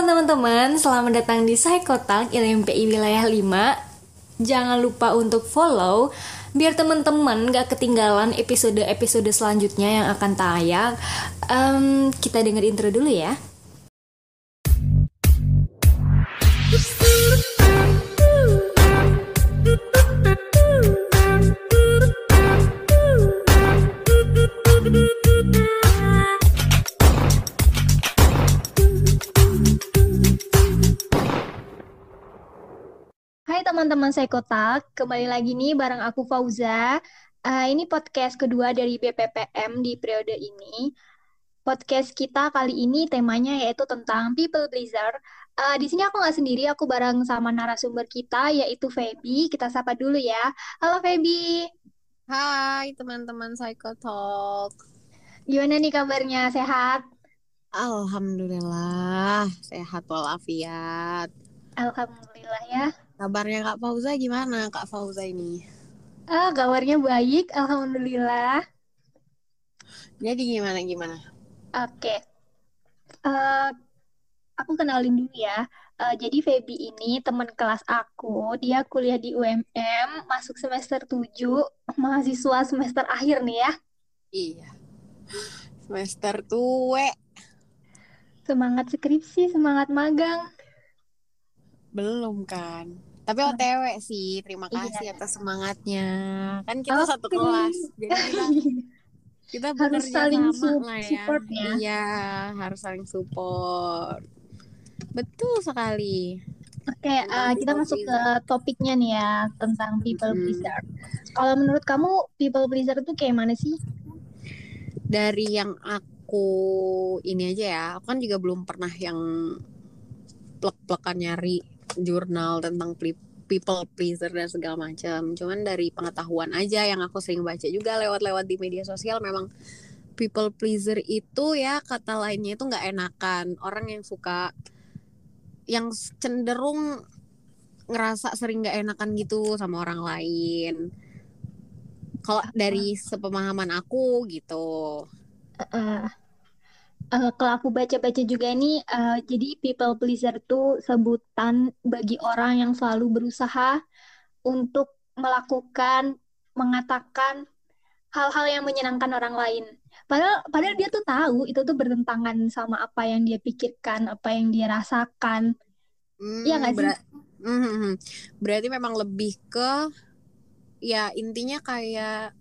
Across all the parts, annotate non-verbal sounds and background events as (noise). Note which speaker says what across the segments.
Speaker 1: Halo teman-teman, selamat datang di Psychotalk LMPI Wilayah 5 Jangan lupa untuk follow Biar teman-teman gak ketinggalan episode-episode selanjutnya yang akan tayang. Um, Kita denger intro dulu ya teman-teman Sekotak, kembali lagi nih bareng aku Fauza. Uh, ini podcast kedua dari BPPM di periode ini. Podcast kita kali ini temanya yaitu tentang people pleaser. Uh, di sini aku nggak sendiri, aku bareng sama narasumber kita yaitu Feby. Kita sapa dulu ya. Halo Feby.
Speaker 2: Hai teman-teman Psychotalk.
Speaker 1: Gimana nih kabarnya? Sehat?
Speaker 2: Alhamdulillah, sehat walafiat.
Speaker 1: Alhamdulillah ya.
Speaker 2: Kabarnya Kak Fauza gimana Kak Fauza ini?
Speaker 1: Ah, kabarnya baik, alhamdulillah.
Speaker 2: Jadi gimana gimana?
Speaker 1: Oke. Okay. Uh, eh, aku kenalin dulu ya. Uh, jadi Feby ini teman kelas aku, dia kuliah di UMM, masuk semester 7, mahasiswa semester akhir nih ya.
Speaker 2: Iya. Semester tua.
Speaker 1: Semangat skripsi, semangat magang.
Speaker 2: Belum kan? Tapi OTW sih, terima iya. kasih iya. atas semangatnya. Kan kita okay. satu kelas, jadi kita (laughs) kita
Speaker 1: harus saling sama lah ya. support ya.
Speaker 2: Iya, harus saling support. Betul sekali.
Speaker 1: Oke, okay, uh, kita masuk ke topiknya nih ya tentang people hmm. pleaser. Kalau menurut kamu people pleaser itu kayak mana sih?
Speaker 2: Dari yang aku ini aja ya, aku kan juga belum pernah yang plek-plekan nyari jurnal tentang people pleaser dan segala macam. Cuman dari pengetahuan aja yang aku sering baca juga lewat-lewat di media sosial memang people pleaser itu ya kata lainnya itu nggak enakan orang yang suka yang cenderung ngerasa sering nggak enakan gitu sama orang lain. Kalau dari sepemahaman aku gitu.
Speaker 1: Uh, uh, kalau aku baca-baca juga ini, uh, jadi people pleaser itu sebutan bagi orang yang selalu berusaha untuk melakukan, mengatakan hal-hal yang menyenangkan orang lain. Padahal, padahal dia tuh tahu itu tuh bertentangan sama apa yang dia pikirkan, apa yang dia rasakan.
Speaker 2: Hmm, iya nggak sih? Ber hmm, hmm, hmm. berarti memang lebih ke ya intinya kayak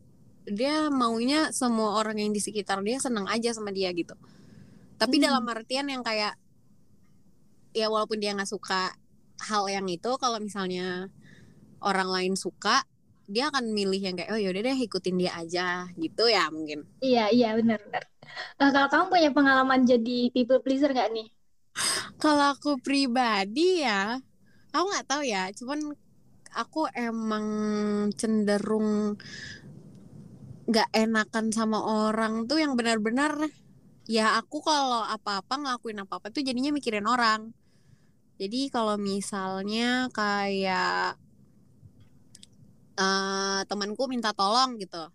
Speaker 2: dia maunya semua orang yang di sekitar dia senang aja sama dia gitu tapi hmm. dalam artian yang kayak ya walaupun dia nggak suka hal yang itu kalau misalnya orang lain suka dia akan milih yang kayak oh yaudah deh ikutin dia aja gitu ya mungkin.
Speaker 1: Iya iya benar benar. Nah, kalau kamu punya pengalaman jadi people pleaser gak nih?
Speaker 2: Kalau aku pribadi ya aku nggak tahu ya. Cuman aku emang cenderung nggak enakan sama orang tuh yang benar-benar ya aku kalau apa-apa ngelakuin apa-apa tuh jadinya mikirin orang. Jadi kalau misalnya kayak uh, temanku minta tolong gitu.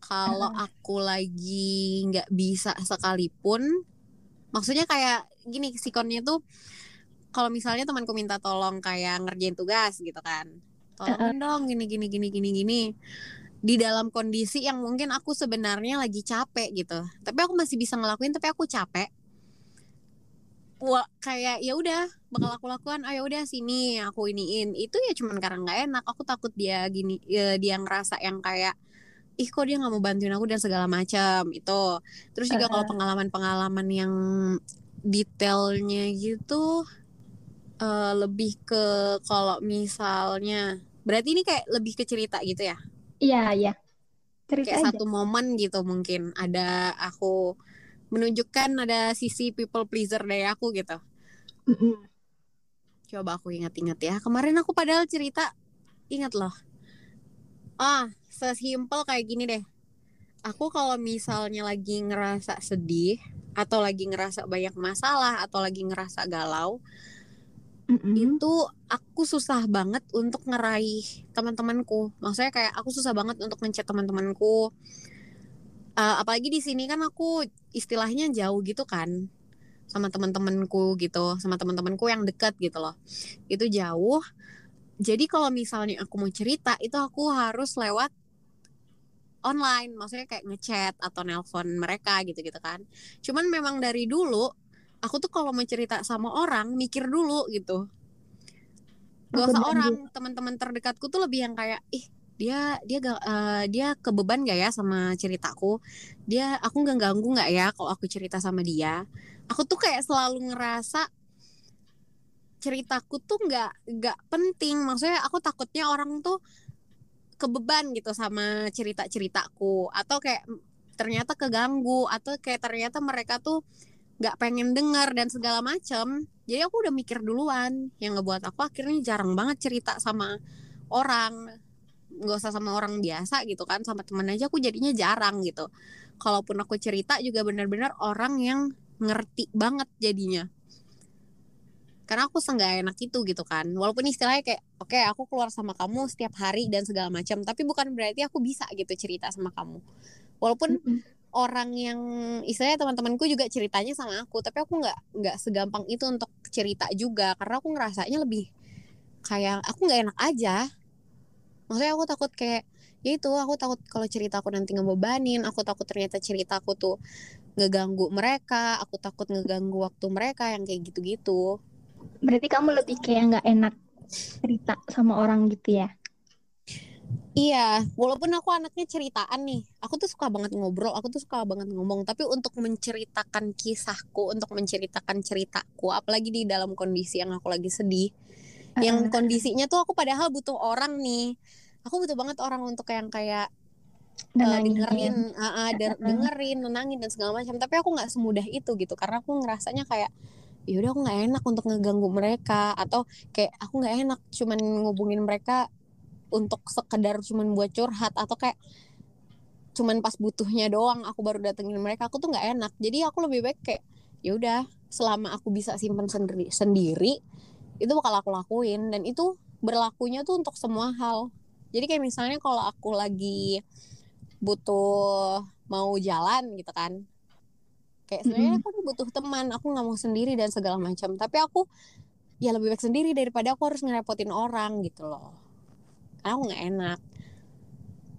Speaker 2: Kalau aku lagi nggak bisa sekalipun maksudnya kayak gini sikonnya tuh kalau misalnya temanku minta tolong kayak ngerjain tugas gitu kan tolong dong gini gini gini gini gini di dalam kondisi yang mungkin aku sebenarnya lagi capek gitu. Tapi aku masih bisa ngelakuin tapi aku capek. Wah, kayak ya udah bakal aku lakukan oh ya udah sini aku iniin. Itu ya cuman karena nggak enak. Aku takut dia gini ya, dia ngerasa yang kayak ih kok dia nggak mau bantuin aku? dan segala macam itu. Terus juga uh -huh. kalau pengalaman-pengalaman yang detailnya gitu uh, lebih ke kalau misalnya berarti ini kayak lebih ke cerita gitu ya
Speaker 1: Iya, iya. Cerita
Speaker 2: Kayak
Speaker 1: aja.
Speaker 2: satu momen gitu mungkin ada aku menunjukkan ada sisi people pleaser dari aku gitu. Coba aku ingat-ingat ya. Kemarin aku padahal cerita ingat loh. Ah, sesimpel kayak gini deh. Aku kalau misalnya lagi ngerasa sedih atau lagi ngerasa banyak masalah atau lagi ngerasa galau, mm-hmm. itu aku susah banget untuk ngeraih teman-temanku. Maksudnya kayak aku susah banget untuk ngechat teman-temanku. Uh, apalagi di sini kan aku istilahnya jauh gitu kan. sama teman-temanku gitu sama teman-temanku yang dekat gitu loh itu jauh jadi kalau misalnya aku mau cerita itu aku harus lewat online maksudnya kayak ngechat atau nelpon mereka gitu gitu kan cuman memang dari dulu aku tuh kalau mau cerita sama orang mikir dulu gitu. Gak usah orang teman-teman terdekatku tuh lebih yang kayak ih dia dia gak, uh, dia kebeban gak ya sama ceritaku? Dia aku nggak ganggu nggak ya kalau aku cerita sama dia? Aku tuh kayak selalu ngerasa ceritaku tuh nggak nggak penting. Maksudnya aku takutnya orang tuh kebeban gitu sama cerita ceritaku atau kayak ternyata keganggu. Atau kayak ternyata mereka tuh nggak pengen denger dan segala macem. Jadi aku udah mikir duluan. Yang ngebuat aku akhirnya jarang banget cerita sama orang. Nggak usah sama orang biasa gitu kan. Sama temen aja aku jadinya jarang gitu. Kalaupun aku cerita juga benar-benar orang yang ngerti banget jadinya. Karena aku senggak enak itu gitu kan. Walaupun istilahnya kayak oke okay, aku keluar sama kamu setiap hari dan segala macam tapi bukan berarti aku bisa gitu cerita sama kamu. Walaupun mm -hmm. Orang yang istilahnya teman-temanku juga ceritanya sama aku tapi aku nggak nggak segampang itu untuk cerita juga karena aku ngerasanya lebih kayak aku nggak enak aja. Maksudnya aku takut kayak ya itu aku takut kalau cerita aku nanti ngebebanin aku takut ternyata cerita aku tuh ngeganggu mereka aku takut ngeganggu waktu mereka yang kayak gitu-gitu.
Speaker 1: Berarti kamu lebih kayak nggak enak cerita sama orang gitu ya
Speaker 2: Iya, walaupun aku anaknya ceritaan nih, aku tuh suka banget ngobrol, aku tuh suka banget ngomong. Tapi untuk menceritakan kisahku, untuk menceritakan ceritaku, apalagi di dalam kondisi yang aku lagi sedih, yang kondisinya tuh aku padahal butuh orang nih. Aku butuh banget orang untuk yang kayak uh, dengerin uh, uh, dengerin nenangin dan segala macam tapi aku nggak semudah itu gitu karena aku ngerasanya kayak ya udah aku nggak enak untuk ngeganggu mereka atau kayak aku nggak enak cuman ngubungin mereka untuk sekedar cuman buat curhat atau kayak cuman pas butuhnya doang aku baru datengin mereka aku tuh nggak enak. Jadi aku lebih baik kayak ya udah selama aku bisa simpan sendiri sendiri itu bakal aku lakuin. Dan itu berlakunya tuh untuk semua hal. Jadi kayak misalnya kalau aku lagi butuh mau jalan gitu kan kayak sebenarnya aku butuh teman aku nggak mau sendiri dan segala macam. Tapi aku ya lebih baik sendiri daripada aku harus ngerepotin orang gitu loh aku nggak enak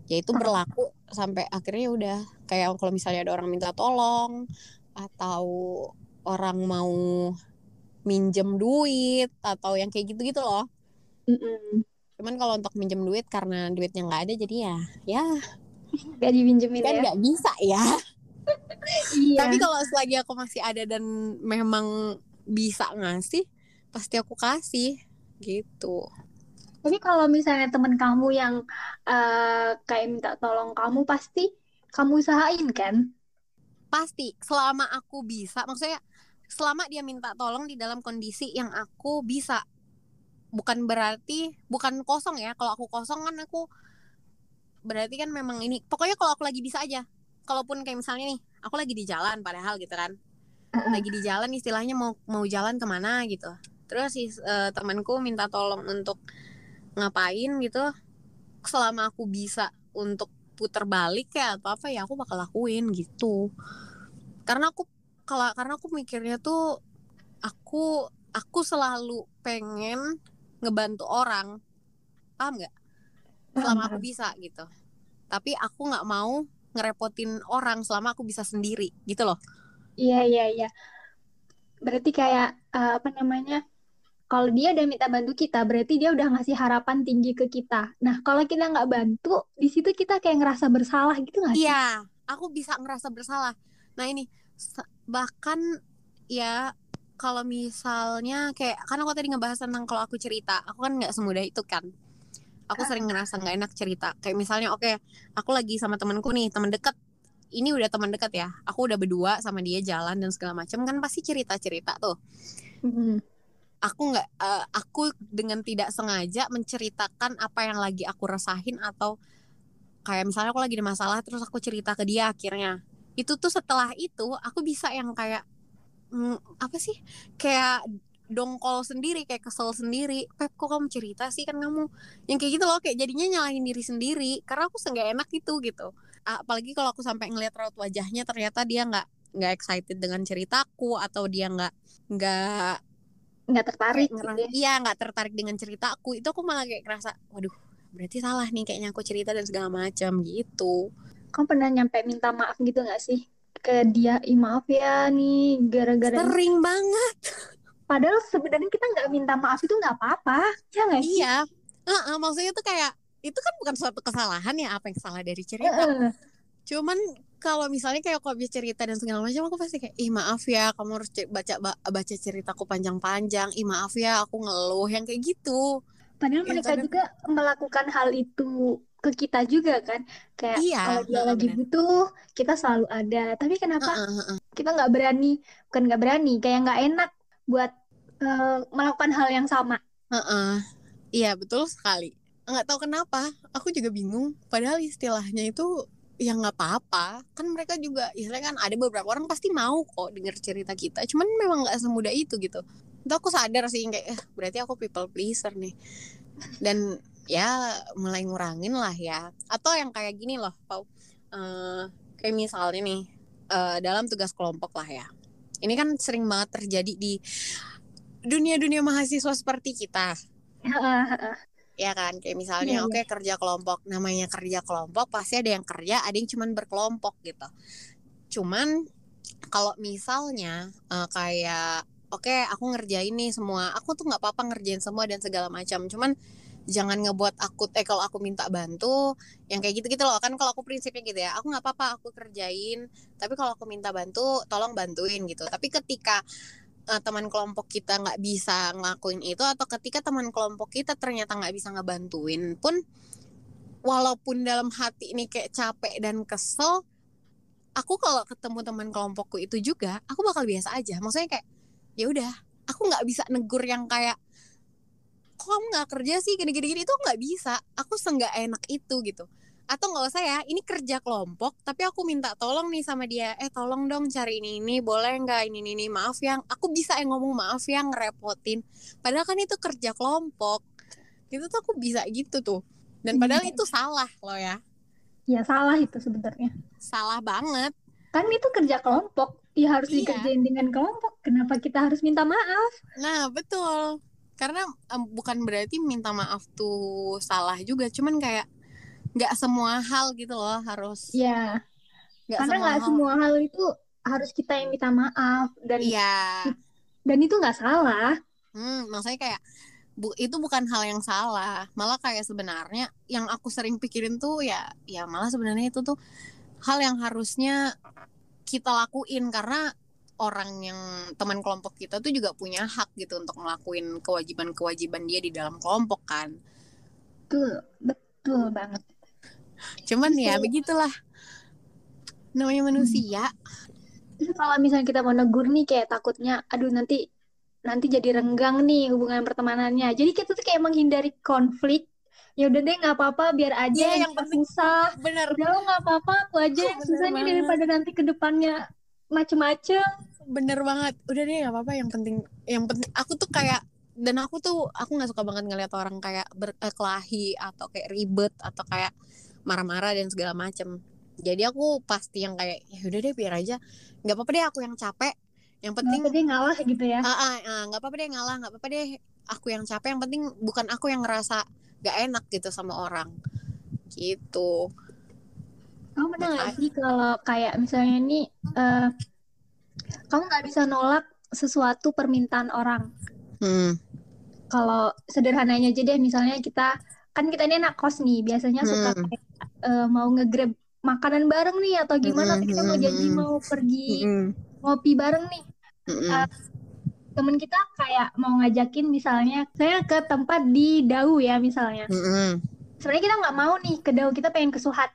Speaker 2: ya itu berlaku sampai akhirnya udah kayak kalau misalnya ada orang minta tolong atau orang mau minjem duit atau yang kayak gitu-gitu loh. Mm -mm. Cuman kalau untuk minjem duit karena duitnya nggak ada jadi ya ya (laughs)
Speaker 1: gak dipinjemin
Speaker 2: kan
Speaker 1: ya.
Speaker 2: nggak bisa ya. (laughs) iya. Tapi kalau selagi aku masih ada dan memang bisa ngasih pasti aku kasih gitu.
Speaker 1: Tapi kalau misalnya temen kamu yang uh, kayak minta tolong kamu pasti kamu usahain kan?
Speaker 2: Pasti. Selama aku bisa maksudnya selama dia minta tolong di dalam kondisi yang aku bisa. Bukan berarti bukan kosong ya. Kalau aku kosong kan aku berarti kan memang ini. Pokoknya kalau aku lagi bisa aja. Kalaupun kayak misalnya nih aku lagi di jalan padahal gitu kan. Lagi di jalan istilahnya mau mau jalan ke mana gitu. Terus si uh, temanku minta tolong untuk ngapain gitu selama aku bisa untuk putar balik ya atau apa ya aku bakal lakuin gitu. Karena aku kalau karena aku mikirnya tuh aku aku selalu pengen ngebantu orang. Paham nggak? Selama aku bisa gitu. Tapi aku nggak mau ngerepotin orang selama aku bisa sendiri gitu loh.
Speaker 1: Iya iya iya. Berarti kayak uh, apa namanya kalau dia udah minta bantu kita berarti dia udah ngasih harapan tinggi ke kita. Nah kalau kita nggak bantu di situ kita kayak ngerasa bersalah gitu nggak
Speaker 2: sih? iya aku bisa ngerasa bersalah. Nah ini bahkan ya kalau misalnya kayak karena aku tadi ngebahas tentang kalau aku cerita aku kan nggak semudah itu kan. Aku sering ngerasa nggak enak cerita. Kayak misalnya oke okay, aku lagi sama temanku nih teman dekat ini udah teman dekat ya aku udah berdua sama dia jalan dan segala macam kan pasti cerita cerita tuh. Mm-hmm. Aku nggak uh, aku dengan tidak sengaja menceritakan apa yang lagi aku rasain atau kayak misalnya aku lagi ada masalah terus aku cerita ke dia akhirnya. Itu tuh setelah itu aku bisa yang kayak mm, apa sih? Kayak dongkol sendiri kayak kesel sendiri. Pep kok kamu cerita sih? Kan kamu yang kayak gitu loh kayak jadinya nyalahin diri sendiri. Karena aku nggak enak itu gitu. Apalagi kalau aku sampai ngeliat raut wajahnya ternyata dia nggak nggak excited dengan ceritaku atau dia nggak nggak
Speaker 1: nggak tertarik gitu ya.
Speaker 2: iya nggak tertarik dengan ceritaku itu aku malah kayak ngerasa waduh berarti salah nih kayaknya aku cerita dan segala macam gitu
Speaker 1: Kamu pernah nyampe minta maaf gitu nggak sih ke dia? Ih maaf ya nih gara-gara ini."
Speaker 2: sering banget
Speaker 1: Padahal sebenarnya kita nggak minta maaf itu nggak apa-apa, ya nggak sih?
Speaker 2: iya Heeh, maksudnya tuh kayak itu kan bukan suatu kesalahan ya apa yang salah dari cerita
Speaker 1: Heeh.
Speaker 2: Cuman kalau misalnya kayak aku habis cerita dan segala macam aku pasti kayak ih maaf ya kamu harus baca ba- baca ceritaku panjang-panjang ih maaf ya aku ngeluh yang kayak gitu
Speaker 1: Padahal mereka juga melakukan hal itu ke kita juga kan. Kayak
Speaker 2: Iya,
Speaker 1: kalau dia
Speaker 2: heeh,
Speaker 1: lagi butuh, kita selalu ada. Tapi kenapa
Speaker 2: Heeh, heeh.
Speaker 1: kita nggak berani? Bukan nggak berani, kayak nggak enak buat eh, melakukan hal yang sama.
Speaker 2: Heeh. Iya betul sekali. Nggak tahu kenapa, aku juga bingung. Padahal istilahnya itu ya nggak apa-apa. Kan mereka juga, istilahnya kan ada beberapa orang pasti mau kok denger cerita kita. Cuman memang nggak semudah itu gitu. Itu aku sadar sih kayak, eh, berarti aku people pleaser nih. Dan ya mulai ngurangin lah ya. Atau yang kayak gini loh, Pau. Eh, kayak misalnya nih eh, dalam tugas kelompok lah ya. Ini kan sering banget terjadi di dunia-dunia mahasiswa seperti kita ya kan? Kayak misalnya
Speaker 1: Iya,
Speaker 2: oke kerja kelompok namanya kerja kelompok pasti ada yang kerja ada yang cuman berkelompok gitu. Cuman kalau misalnya eh, kayak oke aku ngerjain nih semua aku tuh nggak apa-apa ngerjain semua dan segala macam. Cuman jangan ngebuat aku eh kalau aku minta bantu yang kayak gitu gitu loh. Kan kalau aku prinsipnya gitu ya aku nggak apa-apa aku kerjain. Tapi kalau aku minta bantu tolong bantuin gitu. Tapi ketika eh, teman kelompok kita nggak bisa ngelakuin itu atau ketika teman kelompok kita ternyata nggak bisa ngebantuin pun walaupun dalam hati ini kayak capek dan kesel aku kalau ketemu teman kelompokku itu juga aku bakal biasa aja. Maksudnya kayak ya udah aku nggak bisa negur yang kayak kok kamu nggak kerja sih? Gini-gini gini itu nggak bisa. Aku senggak enak itu gitu atau nggak usah ya ini kerja kelompok tapi aku minta tolong nih sama dia eh tolong dong cari ini ini boleh nggak ini ini ini maaf yang aku bisa yang ngomong maaf yang ngerepotin padahal kan itu kerja kelompok itu tuh aku bisa gitu tuh dan padahal
Speaker 1: Iya.
Speaker 2: itu salah loh ya
Speaker 1: Ya salah itu sebenarnya.
Speaker 2: salah banget
Speaker 1: Kan itu kerja kelompok, ya harus
Speaker 2: Iya.
Speaker 1: dikerjain dengan kelompok. Kenapa kita harus minta maaf?
Speaker 2: Nah, betul. Karena em, bukan berarti minta maaf tuh salah juga, cuman kayak nggak semua hal gitu loh harus
Speaker 1: Ya,
Speaker 2: nggak
Speaker 1: karena
Speaker 2: semua
Speaker 1: nggak
Speaker 2: hal.
Speaker 1: semua hal itu harus kita yang minta maaf dan
Speaker 2: Iya.
Speaker 1: dan itu nggak salah.
Speaker 2: Hmm, maksudnya kayak bu, itu bukan hal yang salah. Malah kayak sebenarnya yang aku sering pikirin tuh ya ya malah sebenarnya itu tuh hal yang harusnya kita lakuin karena orang yang teman kelompok kita tuh juga punya hak gitu untuk ngelakuin kewajiban-kewajiban dia di dalam kelompok kan.
Speaker 1: Betul, betul banget.
Speaker 2: Cuman ya begitulah namanya manusia.
Speaker 1: Terus kalau misalnya kita mau negur nih kayak takutnya, aduh nanti nanti jadi renggang nih hubungan pertemanannya. Jadi kita tuh kayak menghindari konflik. Ya udah deh nggak apa-apa, biar aja
Speaker 2: Iya,
Speaker 1: yang
Speaker 2: yang
Speaker 1: kita
Speaker 2: penting-
Speaker 1: susah.
Speaker 2: Bener
Speaker 1: Udah lo nggak apa-apa, aku aja yang
Speaker 2: banget.
Speaker 1: daripada nanti ke depannya macem-macem.
Speaker 2: bener banget. Udah deh nggak apa-apa. Yang penting yang penting aku tuh kayak dan aku tuh aku nggak suka banget ngeliat orang kayak berkelahi atau kayak ribet atau kayak marah-marah dan segala macem. Jadi aku pasti yang kayak ya udah deh biar aja nggak apa-apa deh aku yang capek. Yang penting
Speaker 1: Kenapa dia ngalah gitu ya?
Speaker 2: ah ah, ah, nggak apa-apa deh ngalah nggak apa-apa deh aku yang capek yang penting bukan aku yang ngerasa gak enak gitu sama orang gitu
Speaker 1: Kamu pernah nggak sih kalau kayak misalnya ini eh, kamu nggak bisa nolak sesuatu permintaan orang.
Speaker 2: hmm.
Speaker 1: Kalau sederhananya aja deh, misalnya kita kan kita ini anak kos nih, biasanya suka
Speaker 2: Hmm.
Speaker 1: kayak, eh, mau nge-grab makanan bareng nih atau gimana?
Speaker 2: Hmm,
Speaker 1: Kita mau
Speaker 2: hmm,
Speaker 1: janji
Speaker 2: hmm.
Speaker 1: mau pergi
Speaker 2: Mm-mm.
Speaker 1: ngopi bareng nih.
Speaker 2: Mm-mm.
Speaker 1: Ah, Temen kita kayak mau ngajakin misalnya, saya ke tempat di Dau ya misalnya.
Speaker 2: Mm-mm.
Speaker 1: sebenarnya kita nggak mau nih ke Dau kita pengen ke Suhat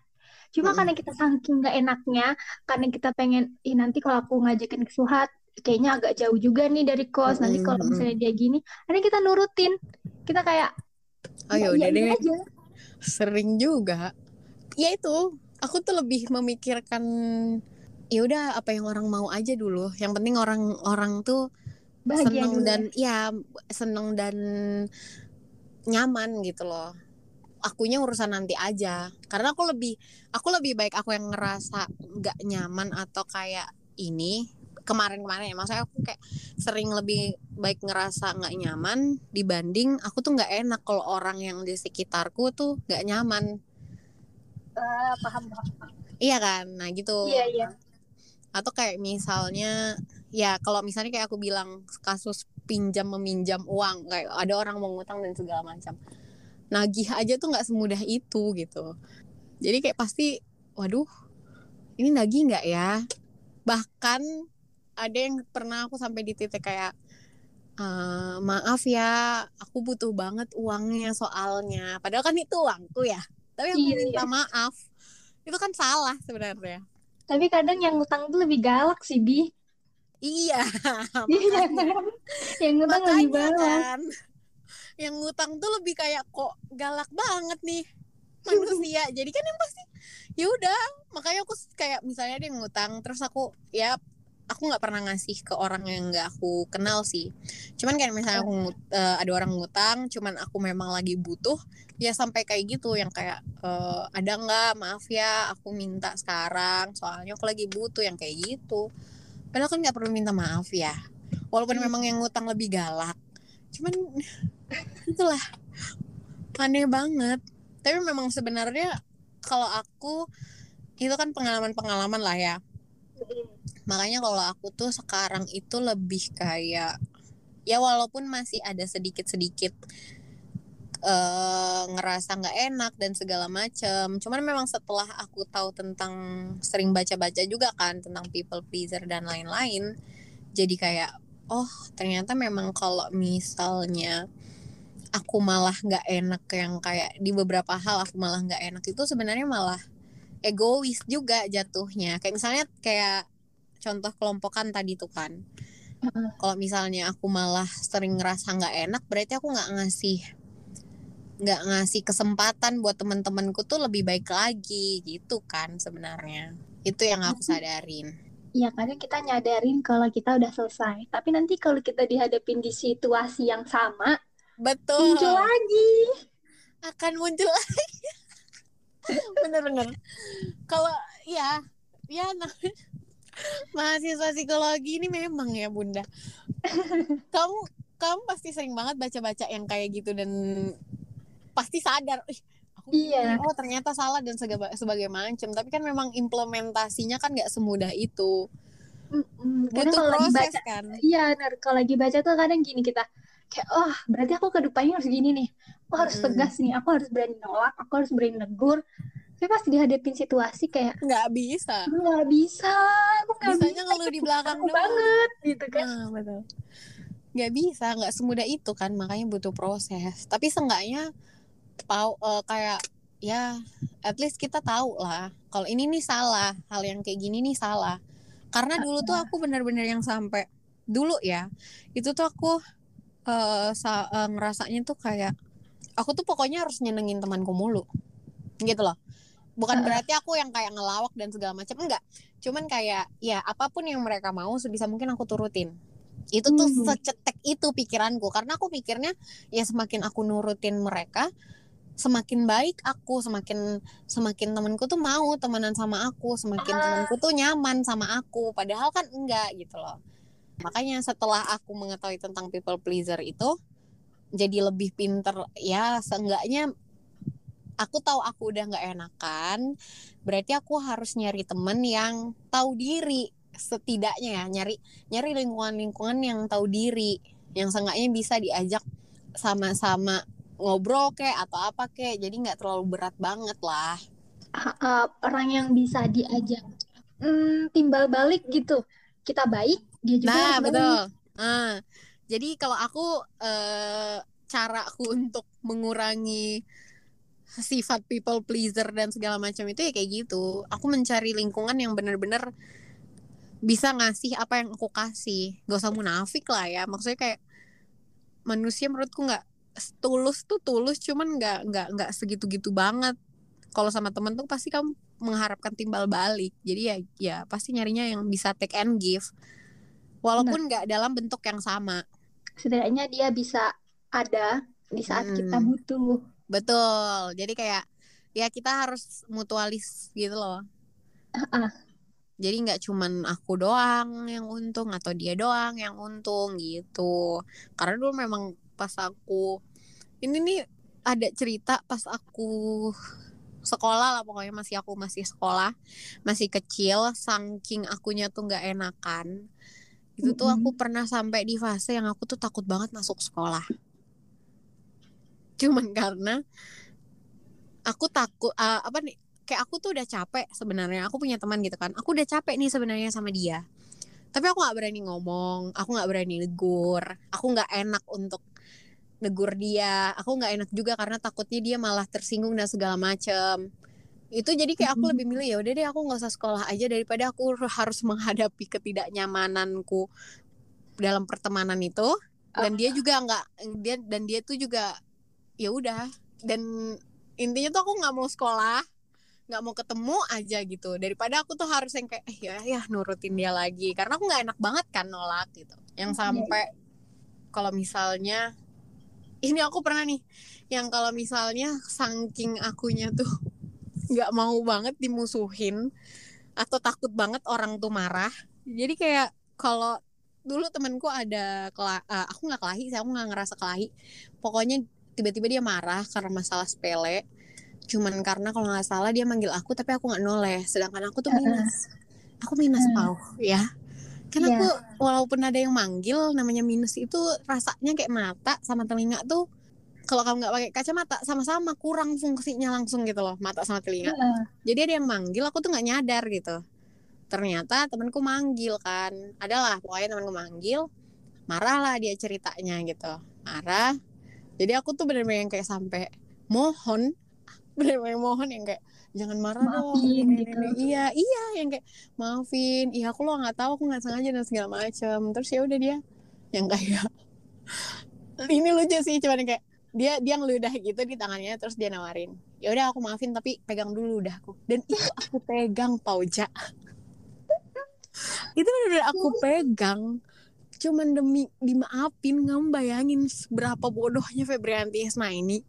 Speaker 1: cuma
Speaker 2: Mm-mm.
Speaker 1: karena kita saking nggak enaknya karena kita pengen ih nanti kalau aku ngajakin ke Suhat kayaknya agak jauh juga nih dari kos nanti kalau misalnya dia gini akhirnya kita nurutin kita kayak
Speaker 2: oh ya
Speaker 1: "Ya,
Speaker 2: udah
Speaker 1: iyain
Speaker 2: deh.
Speaker 1: aja.
Speaker 2: Sering juga. Ya itu aku tuh lebih memikirkan ya udah apa yang orang mau aja dulu. Yang penting orang orang tuh
Speaker 1: bahagia
Speaker 2: seneng
Speaker 1: dulu.
Speaker 2: dan ya seneng dan nyaman gitu loh. Akunya urusan nanti aja. Karena aku lebih aku lebih baik aku yang ngerasa nggak nyaman atau kayak ini kemarin-kemarin ya. Maksudnya aku kayak sering lebih baik ngerasa nggak nyaman dibanding aku tuh nggak enak kalau orang yang di sekitarku tuh nggak nyaman.
Speaker 1: Ah, paham paham.
Speaker 2: iya kan? Nah gitu.
Speaker 1: Iya iya.
Speaker 2: atau kayak misalnya ya kalau misalnya kayak aku bilang kasus pinjam meminjam uang kayak ada orang mau ngutang dan segala macam. Nagih aja tuh nggak semudah itu gitu. Jadi kayak pasti waduh ini nagih nggak ya? Bahkan ada yang pernah aku sampai di titik kayak "Eh, maaf ya aku butuh banget uangnya soalnya padahal kan itu uangku ya tapi aku
Speaker 1: Iya,
Speaker 2: minta maaf itu kan salah sebenarnya
Speaker 1: Tapi kadang yang ngutang tuh lebih galak sih bi.
Speaker 2: iya (laughs)
Speaker 1: Iya kan? Yang ngutang lebih
Speaker 2: makanya
Speaker 1: galak.
Speaker 2: kan yang ngutang tuh lebih kayak kok galak banget nih manusia jadi kan yang pasti ya udah makanya aku kayak misalnya dia ngutang terus aku ya aku nggak pernah ngasih ke orang yang nggak aku kenal sih. Cuman kayak misalnya aku eh, ada orang ngutang cuman aku memang lagi butuh ya sampai kayak gitu yang kayak eh, ada nggak? Maaf ya aku minta sekarang soalnya aku lagi butuh yang kayak gitu. Padahal kan nggak perlu minta maaf ya. Walaupun
Speaker 1: Hmm.
Speaker 2: memang yang ngutang lebih galak cuman (laughs) itulah. Aneh banget. Tapi memang sebenarnya kalau aku itu kan pengalaman-pengalaman lah ya makanya kalau aku tuh sekarang itu lebih kayak ya walaupun masih ada sedikit-sedikit eh ngerasa nggak enak dan segala macam cuman memang setelah aku tahu tentang sering baca-baca juga kan tentang people pleaser dan lain-lain jadi kayak oh ternyata memang kalau misalnya aku malah nggak enak yang kayak di beberapa hal aku malah nggak enak itu sebenarnya malah egois juga jatuhnya. Kayak misalnya kayak contoh kelompokan tadi tuh kan. Kalau misalnya aku malah sering ngerasa nggak enak berarti aku nggak ngasih nggak ngasih kesempatan buat teman-temanku tuh lebih baik lagi gitu kan sebenarnya. Itu yang aku sadarin.
Speaker 1: Iya kadang kita nyadarin kalau kita udah selesai. Tapi nanti kalau kita dihadapin di situasi yang sama,
Speaker 2: betul.
Speaker 1: muncul lagi.
Speaker 2: akan muncul lagi. (laughs) Bener-bener. Kalau ya ya nah, mahasiswa psikologi ini memang ya bunda kamu kamu pasti sering banget baca-baca yang kayak gitu dan pasti sadar "Ih, aku
Speaker 1: Iya.
Speaker 2: oh ternyata salah dan segala sebagai macam tapi kan memang implementasinya kan nggak semudah itu
Speaker 1: Mm-mm.
Speaker 2: Butuh
Speaker 1: kalau lagi
Speaker 2: proses
Speaker 1: baca,
Speaker 2: kan
Speaker 1: iya. Kalau lagi baca tuh kadang gini kita kayak, oh berarti aku ke depannya harus gini nih. Aku harus
Speaker 2: Mm-mm.
Speaker 1: tegas nih. Aku harus berani nolak. Aku harus berani negur. Tapi pas dihadapin situasi kayak
Speaker 2: nggak bisa
Speaker 1: nggak bisa, aku nggak bisa.
Speaker 2: ngeluh di belakang
Speaker 1: Aku
Speaker 2: doang
Speaker 1: banget gitu kan.
Speaker 2: Nah, betul. Nggak bisa, nggak semudah itu kan, makanya butuh proses. Tapi seenggaknya tahu eh, kayak ya at least kita tahu lah kalau ini nih salah, hal yang kayak gini nih salah. Karena dulu tuh aku bener-bener yang sampai dulu ya, itu tuh aku eh, sa- eh, ngerasanya tuh kayak aku tuh pokoknya harus nyenengin temanku mulu. Gitu loh. Bukan
Speaker 1: Heeh.
Speaker 2: berarti aku yang kayak ngelawak dan segala macam enggak. Cuman kayak ya apa pun yang mereka mau sebisa mungkin aku turutin itu tuh
Speaker 1: Hmm.
Speaker 2: secetek itu pikiranku karena aku mikirnya ya semakin aku nurutin mereka semakin baik aku semakin semakin temanku tuh mau temenan sama aku semakin
Speaker 1: Ah.
Speaker 2: temanku tuh nyaman sama aku padahal kan enggak gitu loh makanya setelah aku mengetahui tentang people pleaser itu jadi lebih pinter ya seenggaknya aku tahu aku udah nggak enakan berarti aku harus nyari temen yang tahu diri setidaknya ya nyari nyari lingkungan-lingkungan yang tahu diri yang seenggaknya bisa diajak sama-sama ngobrol kek atau apa kek jadi nggak terlalu berat banget lah
Speaker 1: Ah, ah, orang yang bisa diajak hmm, timbal balik gitu. Kita baik, dia juga
Speaker 2: nah betul
Speaker 1: baik.
Speaker 2: Ah, jadi kalau aku eh, caraku untuk mengurangi sifat people pleaser dan segala macam itu ya kayak gitu. Aku mencari lingkungan yang benar-benar bisa ngasih apa yang aku kasih. Gak usah munafik lah ya. Maksudnya kayak manusia menurutku nggak tulus tuh tulus cuman nggak nggak nggak segitu gitu banget. Kalau sama temen tuh pasti kamu mengharapkan timbal balik. Jadi ya ya pasti nyarinya yang bisa take and give. Walaupun nggak dalam bentuk yang sama.
Speaker 1: Setidaknya dia bisa ada di saat kita
Speaker 2: Hmm.
Speaker 1: butuh.
Speaker 2: Betul. Jadi kayak ya kita harus mutualis gitu loh.
Speaker 1: Ah,
Speaker 2: jadi nggak cuman aku doang yang untung atau dia doang yang untung gitu. Karena dulu memang pas aku ini nih ada cerita pas aku sekolah lah pokoknya masih aku masih sekolah masih kecil saking akunya tuh nggak enakan itu tuh aku pernah sampai di fase yang aku tuh takut banget masuk sekolah cuman (laughs) karena aku takut uh, apa nih kayak aku tuh udah capek sebenarnya aku punya teman gitu kan aku udah capek nih sebenarnya sama dia. Tapi aku nggak berani ngomong aku nggak berani negur aku nggak enak untuk negur dia aku nggak enak juga karena takutnya dia malah tersinggung dan segala macem. Itu jadi kayak aku lebih milih ya udah deh aku nggak usah sekolah aja daripada aku (laughs) harus menghadapi ketidaknyamananku dalam pertemanan itu. Dan dia juga nggak dia dan dia tuh juga ya udah. Dan intinya tuh aku nggak mau sekolah nggak mau ketemu aja gitu. Daripada aku tuh harus yang kayak eh, ya ya nurutin dia lagi. Karena aku nggak enak banget kan nolak gitu. Yang iya. sampai kalau misalnya ini aku pernah nih yang kalau misalnya saking akunya tuh (laughs) nggak mau banget dimusuhin atau takut banget orang tuh marah. Jadi kayak kalau dulu temanku ada kela uh, aku nggak kelahi saya aku nggak ngerasa kelahi. Pokoknya tiba-tiba dia marah karena masalah sepele. Cuman karena kalau nggak salah dia manggil aku tapi aku nggak noleh. Sedangkan aku tuh minus. Aku minus uh. pau ya. Karena yeah. aku walaupun ada yang manggil namanya minus itu rasanya kayak mata sama telinga tuh kalau kamu nggak pakai kacamata sama-sama kurang fungsinya langsung gitu loh mata sama telinga. Uh. jadi ada yang manggil aku tuh nggak nyadar gitu. Ternyata temanku manggil kan. Adalah pokoknya temanku manggil marah lah dia ceritanya gitu. Marah jadi aku tuh bener-bener yang kayak sampai mohon (laughs) bener-bener mohon yang kayak jangan marah maafin, dong gitu. iya iya yang kayak maafin. Iya aku lo nggak tahu aku nggak sengaja dan segala macam terus ya udah dia yang kayak (laughs) ini lucu sih cuman kayak dia dia ngeludah gitu di tangannya terus dia nawarin ya udah aku maafin tapi pegang dulu udah aku dan itu aku pegang pauja. (laughs) Itu benar-benar aku pegang cuman demi dimaafin nggak bayangin berapa bodohnya Febrianti Esma ini.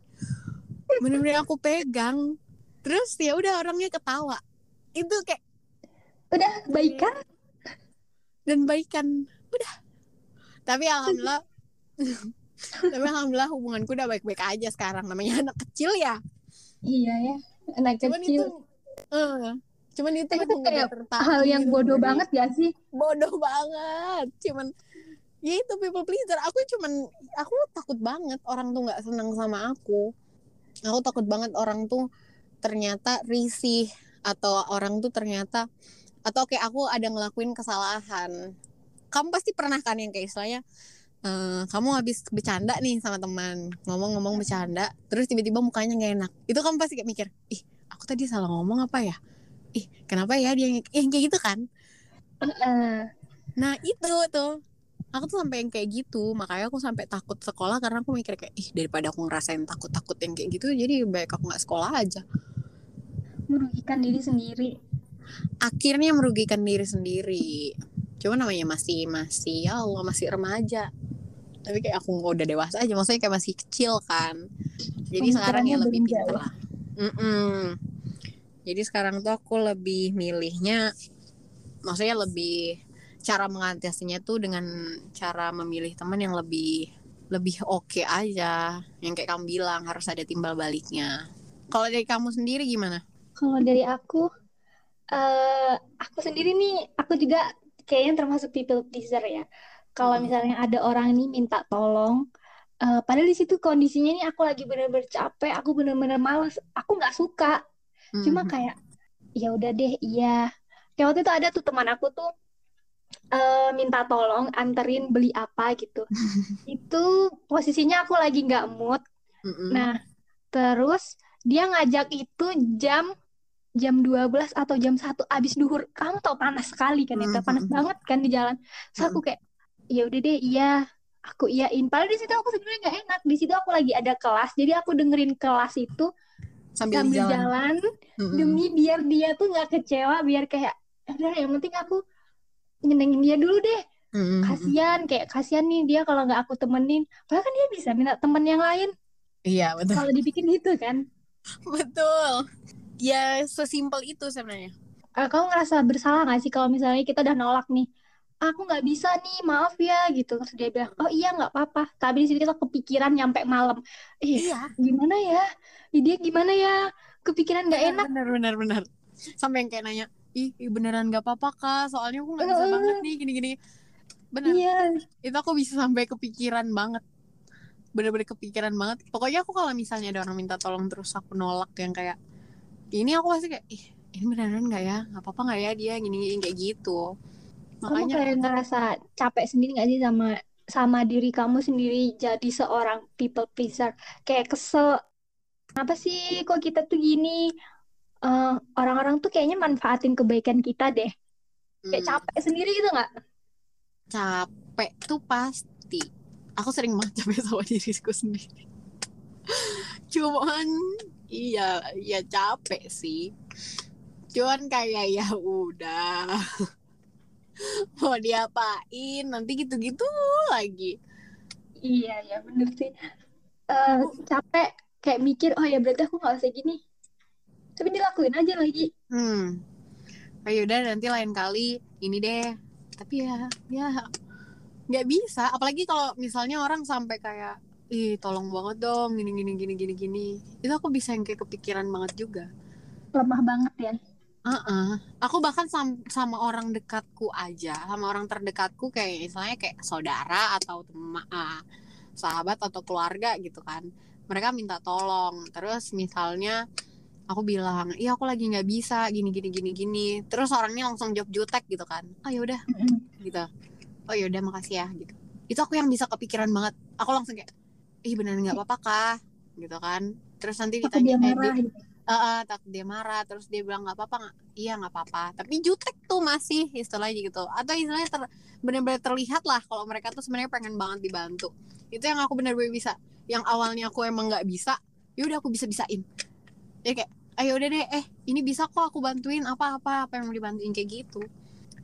Speaker 2: Bener-bener aku pegang. Terus ya udah orangnya ketawa. Itu kayak
Speaker 1: udah baikan.
Speaker 2: Dan baikan. Udah. Tapi alhamdulillah (laughs) tapi alhamdulillah hubunganku udah baik-baik aja sekarang. Namanya anak kecil ya.
Speaker 1: Iya ya anak cuman kecil.
Speaker 2: itu, uh, cuman itu,
Speaker 1: itu kayak hal yang bodoh gitu. banget ya sih?
Speaker 2: Bodoh banget. Cuman ya itu people pleaser. Aku cuman aku takut banget orang tuh nggak senang sama aku. Aku takut banget orang tuh ternyata risih atau orang tuh ternyata atau kayak aku ada ngelakuin kesalahan. Kamu pasti pernah kan yang kayak istilahnya uh, kamu habis bercanda nih sama teman ngomong-ngomong bercanda terus tiba-tiba mukanya nggak enak. Itu kamu pasti kayak mikir ih aku tadi salah ngomong apa ya? Ih kenapa ya dia yang, yang kayak gitu kan? Nah itu tuh aku tuh sampai yang kayak gitu makanya aku sampai takut sekolah karena aku mikir kayak ih daripada aku ngerasain takut-takut yang kayak gitu jadi baik aku nggak sekolah aja.
Speaker 1: Merugikan diri sendiri.
Speaker 2: Akhirnya merugikan diri sendiri. Cuma namanya masih masih ya Allah masih remaja. Tapi kayak aku udah dewasa aja maksudnya kayak masih kecil kan. Jadi sekarang ya lebih pintar lah. Mm -mm. jadi sekarang tuh aku lebih milihnya maksudnya lebih cara mengatasinya tuh dengan cara memilih teman yang lebih lebih oke okay aja. Yang kayak kamu bilang harus ada timbal baliknya. Kalau dari kamu sendiri gimana?
Speaker 1: Kalau dari aku uh, aku sendiri nih aku juga kayaknya termasuk people pleaser ya. Kalau hmm. misalnya ada orang ini minta tolong uh, padahal di situ kondisinya nih aku lagi bener-bener capek aku bener-bener males aku nggak suka. Hmm. cuma kayak ya udah deh iya. Kayak waktu itu ada tuh teman aku tuh uh, minta tolong anterin beli apa gitu. (laughs) itu posisinya aku lagi nggak mood. Mm-mm. Nah, terus dia ngajak itu jam jam 12 atau jam satu abis duhur. Kamu tau panas sekali kan itu, panas banget kan di jalan. Terus aku kayak ya udah deh, iya aku iyain. Padahal di situ aku sebenarnya nggak enak. Di situ aku lagi ada kelas, jadi aku dengerin kelas itu sambil, sambil jalan, jalan mm-hmm. demi biar dia tuh nggak kecewa, biar kayak udah yang penting aku nyenengin dia dulu deh. Mm-hmm. kasihan kayak kasihan nih dia kalau nggak aku temenin. Padahal kan dia bisa minta temen yang lain.
Speaker 2: Iya betul.
Speaker 1: Kalau dibikin gitu kan.
Speaker 2: Betul. Ya sesimpel itu sebenarnya.
Speaker 1: Eh, kamu ngerasa bersalah gak sih kalau misalnya kita udah nolak nih? Aku nggak bisa nih maaf ya gitu. Terus dia bilang oh iya nggak apa-apa. Tapi di sini kita kepikiran nyampe malam.
Speaker 2: Iya.
Speaker 1: gimana ya? Dia gimana ya? Kepikiran nggak enak.
Speaker 2: bener bener bener sampai yang kayak nanya ih beneran nggak apa-apa kak. Soalnya aku nggak bisa banget nih gini gini bener.
Speaker 1: Iya.
Speaker 2: Itu aku bisa sampai kepikiran banget. Bener-bener kepikiran banget. Pokoknya aku kalau misalnya ada orang minta tolong terus aku nolak yang kayak ini aku pasti kayak ih ini beneran nggak ya? Nggak apa-apa nggak ya dia? Gini gini kayak gitu.
Speaker 1: Kamu
Speaker 2: makanya
Speaker 1: kayak ngerasa capek sendiri nggak sih sama sama diri kamu sendiri jadi seorang people pleaser? Kayak kesel kenapa sih kok kita tuh gini Eh, orang-orang tuh kayaknya manfaatin kebaikan kita deh. Kayak
Speaker 2: hmm,
Speaker 1: capek sendiri gitu nggak?
Speaker 2: Capek tuh pasti. Aku sering banget capek (laughs) sama diriku sendiri. Cuman iya ya capek sih. Cuman kayak ya udah. (laughs) Mau diapain? Nanti gitu-gitu lagi.
Speaker 1: Iya, ya bener sih. Eh, capek kayak mikir, oh ya berarti aku nggak usah gini. Tapi dilakuin aja lagi.
Speaker 2: hmm ayo udah nanti lain kali ini deh tapi ya ya nggak bisa apalagi kalau misalnya orang sampai kayak ih tolong banget dong gini gini gini gini gini itu aku bisa yang kayak kepikiran banget juga
Speaker 1: Lemah banget ya.
Speaker 2: Heeh. Aku bahkan sam- sama orang dekatku aja, sama orang terdekatku kayak misalnya kayak saudara atau teman sahabat atau keluarga gitu kan. Mereka minta tolong. Terus misalnya aku bilang, "Iya, aku lagi nggak bisa gini gini gini gini." Terus orangnya langsung jawab jutek gitu kan. "Oh ya udah," gitu. "Oh ya udah, makasih ya." gitu. Itu aku yang bisa kepikiran banget. Aku langsung kayak, "Ih, beneran nggak apa-apa kah?" gitu kan. Terus nanti
Speaker 1: Takut
Speaker 2: ditanya,
Speaker 1: dia
Speaker 2: eh, di-
Speaker 1: marah gitu.
Speaker 2: Takut dia marah terus dia bilang nggak apa-apa iya nggak apa-apa tapi jutek tuh masih istilahnya gitu atau istilahnya ter, benar-benar terlihat lah kalau mereka tuh sebenarnya pengen banget dibantu itu yang aku benar-benar bisa yang awalnya aku emang nggak bisa ya udah aku bisa bisain ya kayak ayo udah deh eh ini bisa kok aku bantuin apa-apa apa yang mau dibantuin kayak gitu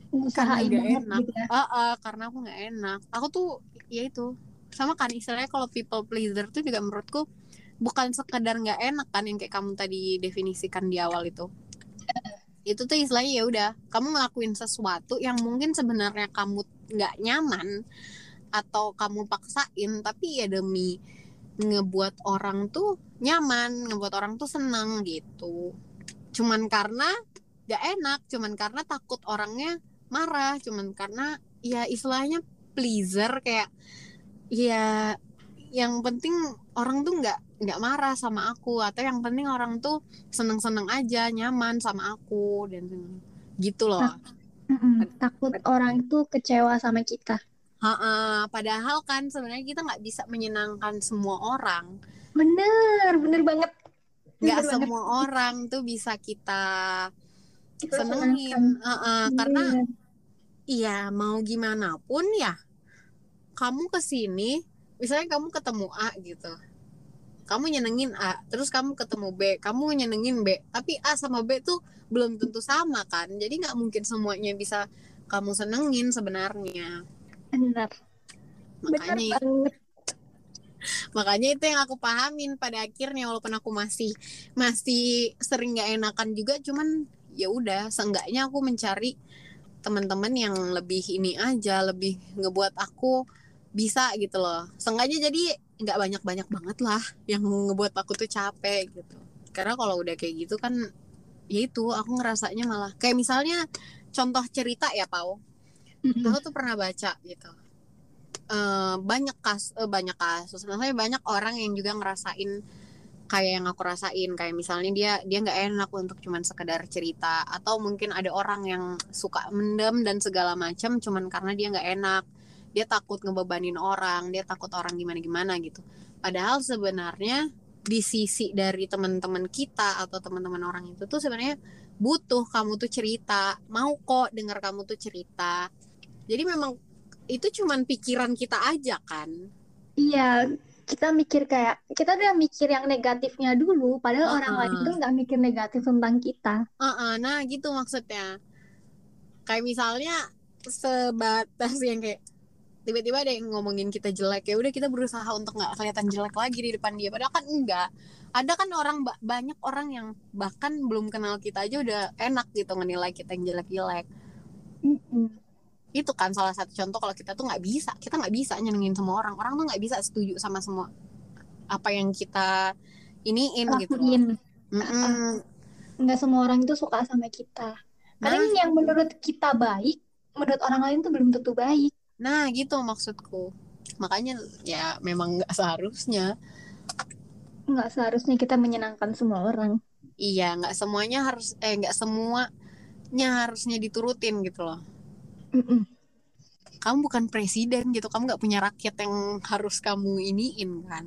Speaker 1: Usahain
Speaker 2: nggak
Speaker 1: banget
Speaker 2: enak.
Speaker 1: gitu ya.
Speaker 2: Ah, ah, karena aku nggak enak aku tuh ya itu sama kan istilahnya kalau people pleaser tuh juga menurutku bukan sekedar nggak enak kan yang kayak kamu tadi definisikan di awal itu itu tuh istilahnya ya udah kamu ngelakuin sesuatu yang mungkin sebenarnya kamu nggak nyaman atau kamu paksain tapi ya demi ngebuat orang tuh nyaman ngebuat orang tuh senang gitu cuman karena nggak enak cuman karena takut orangnya marah cuman karena ya istilahnya pleaser kayak ya yang penting orang tuh nggak nggak marah sama aku atau yang penting orang tuh seneng-seneng aja nyaman sama aku dan gitu loh
Speaker 1: Mm-mm. Takut orang itu kecewa sama kita.
Speaker 2: Ha-ha, padahal kan sebenarnya kita nggak bisa menyenangkan semua orang
Speaker 1: Bener, bener banget.
Speaker 2: nggak
Speaker 1: Bener banget.
Speaker 2: semua orang tuh bisa kita
Speaker 1: Kita
Speaker 2: senengin
Speaker 1: senangkan.
Speaker 2: Ha-ha, karena
Speaker 1: Bener.
Speaker 2: Iya, mau gimana pun ya, kamu ke sini, misalnya kamu ketemu A gitu, kamu nyenengin A, terus kamu ketemu B, kamu nyenengin B, tapi A sama B tuh belum tentu sama kan, jadi nggak mungkin semuanya bisa kamu senengin sebenarnya.
Speaker 1: Bener
Speaker 2: Makanya,
Speaker 1: banget.
Speaker 2: makanya itu yang aku pahamin pada akhirnya, walaupun aku masih masih sering nggak enakan juga, cuman ya udah, seenggaknya aku mencari teman-teman yang lebih ini aja lebih ngebuat aku bisa gitu loh seenggaknya jadi nggak banyak-banyak banget lah yang ngebuat aku tuh capek gitu karena kalau udah kayak gitu kan ya itu aku ngerasanya malah kayak misalnya contoh cerita ya Pau. Aku (laughs) tuh pernah baca gitu. Eh, banyak kas eh, banyak kasus. Maksudnya banyak orang yang juga ngerasain kayak yang aku rasain. Kayak misalnya dia dia nggak enak untuk cuman sekedar cerita. Atau mungkin ada orang yang suka mendem dan segala macam cuman karena dia nggak enak. Dia takut ngebebanin orang dia takut orang gimana gimana gitu. Padahal sebenarnya di sisi dari teman-teman kita atau teman-teman orang itu tuh sebenarnya butuh kamu tuh cerita. Mau kok dengar kamu tuh cerita jadi memang itu cuman pikiran kita aja kan
Speaker 1: Iya, kita mikir kayak kita udah mikir yang negatifnya dulu, padahal orang lain tuh nggak mikir negatif tentang kita.
Speaker 2: Heeh, nah gitu maksudnya. Kayak misalnya sebatas yang kayak tiba-tiba ada yang ngomongin kita jelek ya udah kita berusaha untuk nggak kelihatan jelek lagi di depan dia padahal kan enggak ada kan orang ba- banyak orang yang bahkan belum kenal kita aja udah enak gitu ngenilai kita yang jelek-jelek
Speaker 1: Mm-mm.
Speaker 2: Itu kan salah satu contoh kalau kita tuh nggak bisa. Kita nggak bisa nyenengin semua orang. Orang tuh nggak bisa setuju sama semua apa yang kita iniin gitu loh.
Speaker 1: lakuin.
Speaker 2: Mm-mm.
Speaker 1: nggak semua orang itu suka sama kita. Kadang
Speaker 2: Nah.
Speaker 1: yang menurut kita baik menurut orang lain tuh belum tentu baik.
Speaker 2: Nah gitu maksudku. Makanya ya memang nggak seharusnya.
Speaker 1: Nggak seharusnya kita menyenangkan semua orang.
Speaker 2: Iya nggak semuanya harus Eh nggak semuanya harusnya diturutin gitu loh
Speaker 1: Mm-mm.
Speaker 2: Kamu bukan presiden gitu Kamu nggak punya rakyat yang harus kamu iniin kan?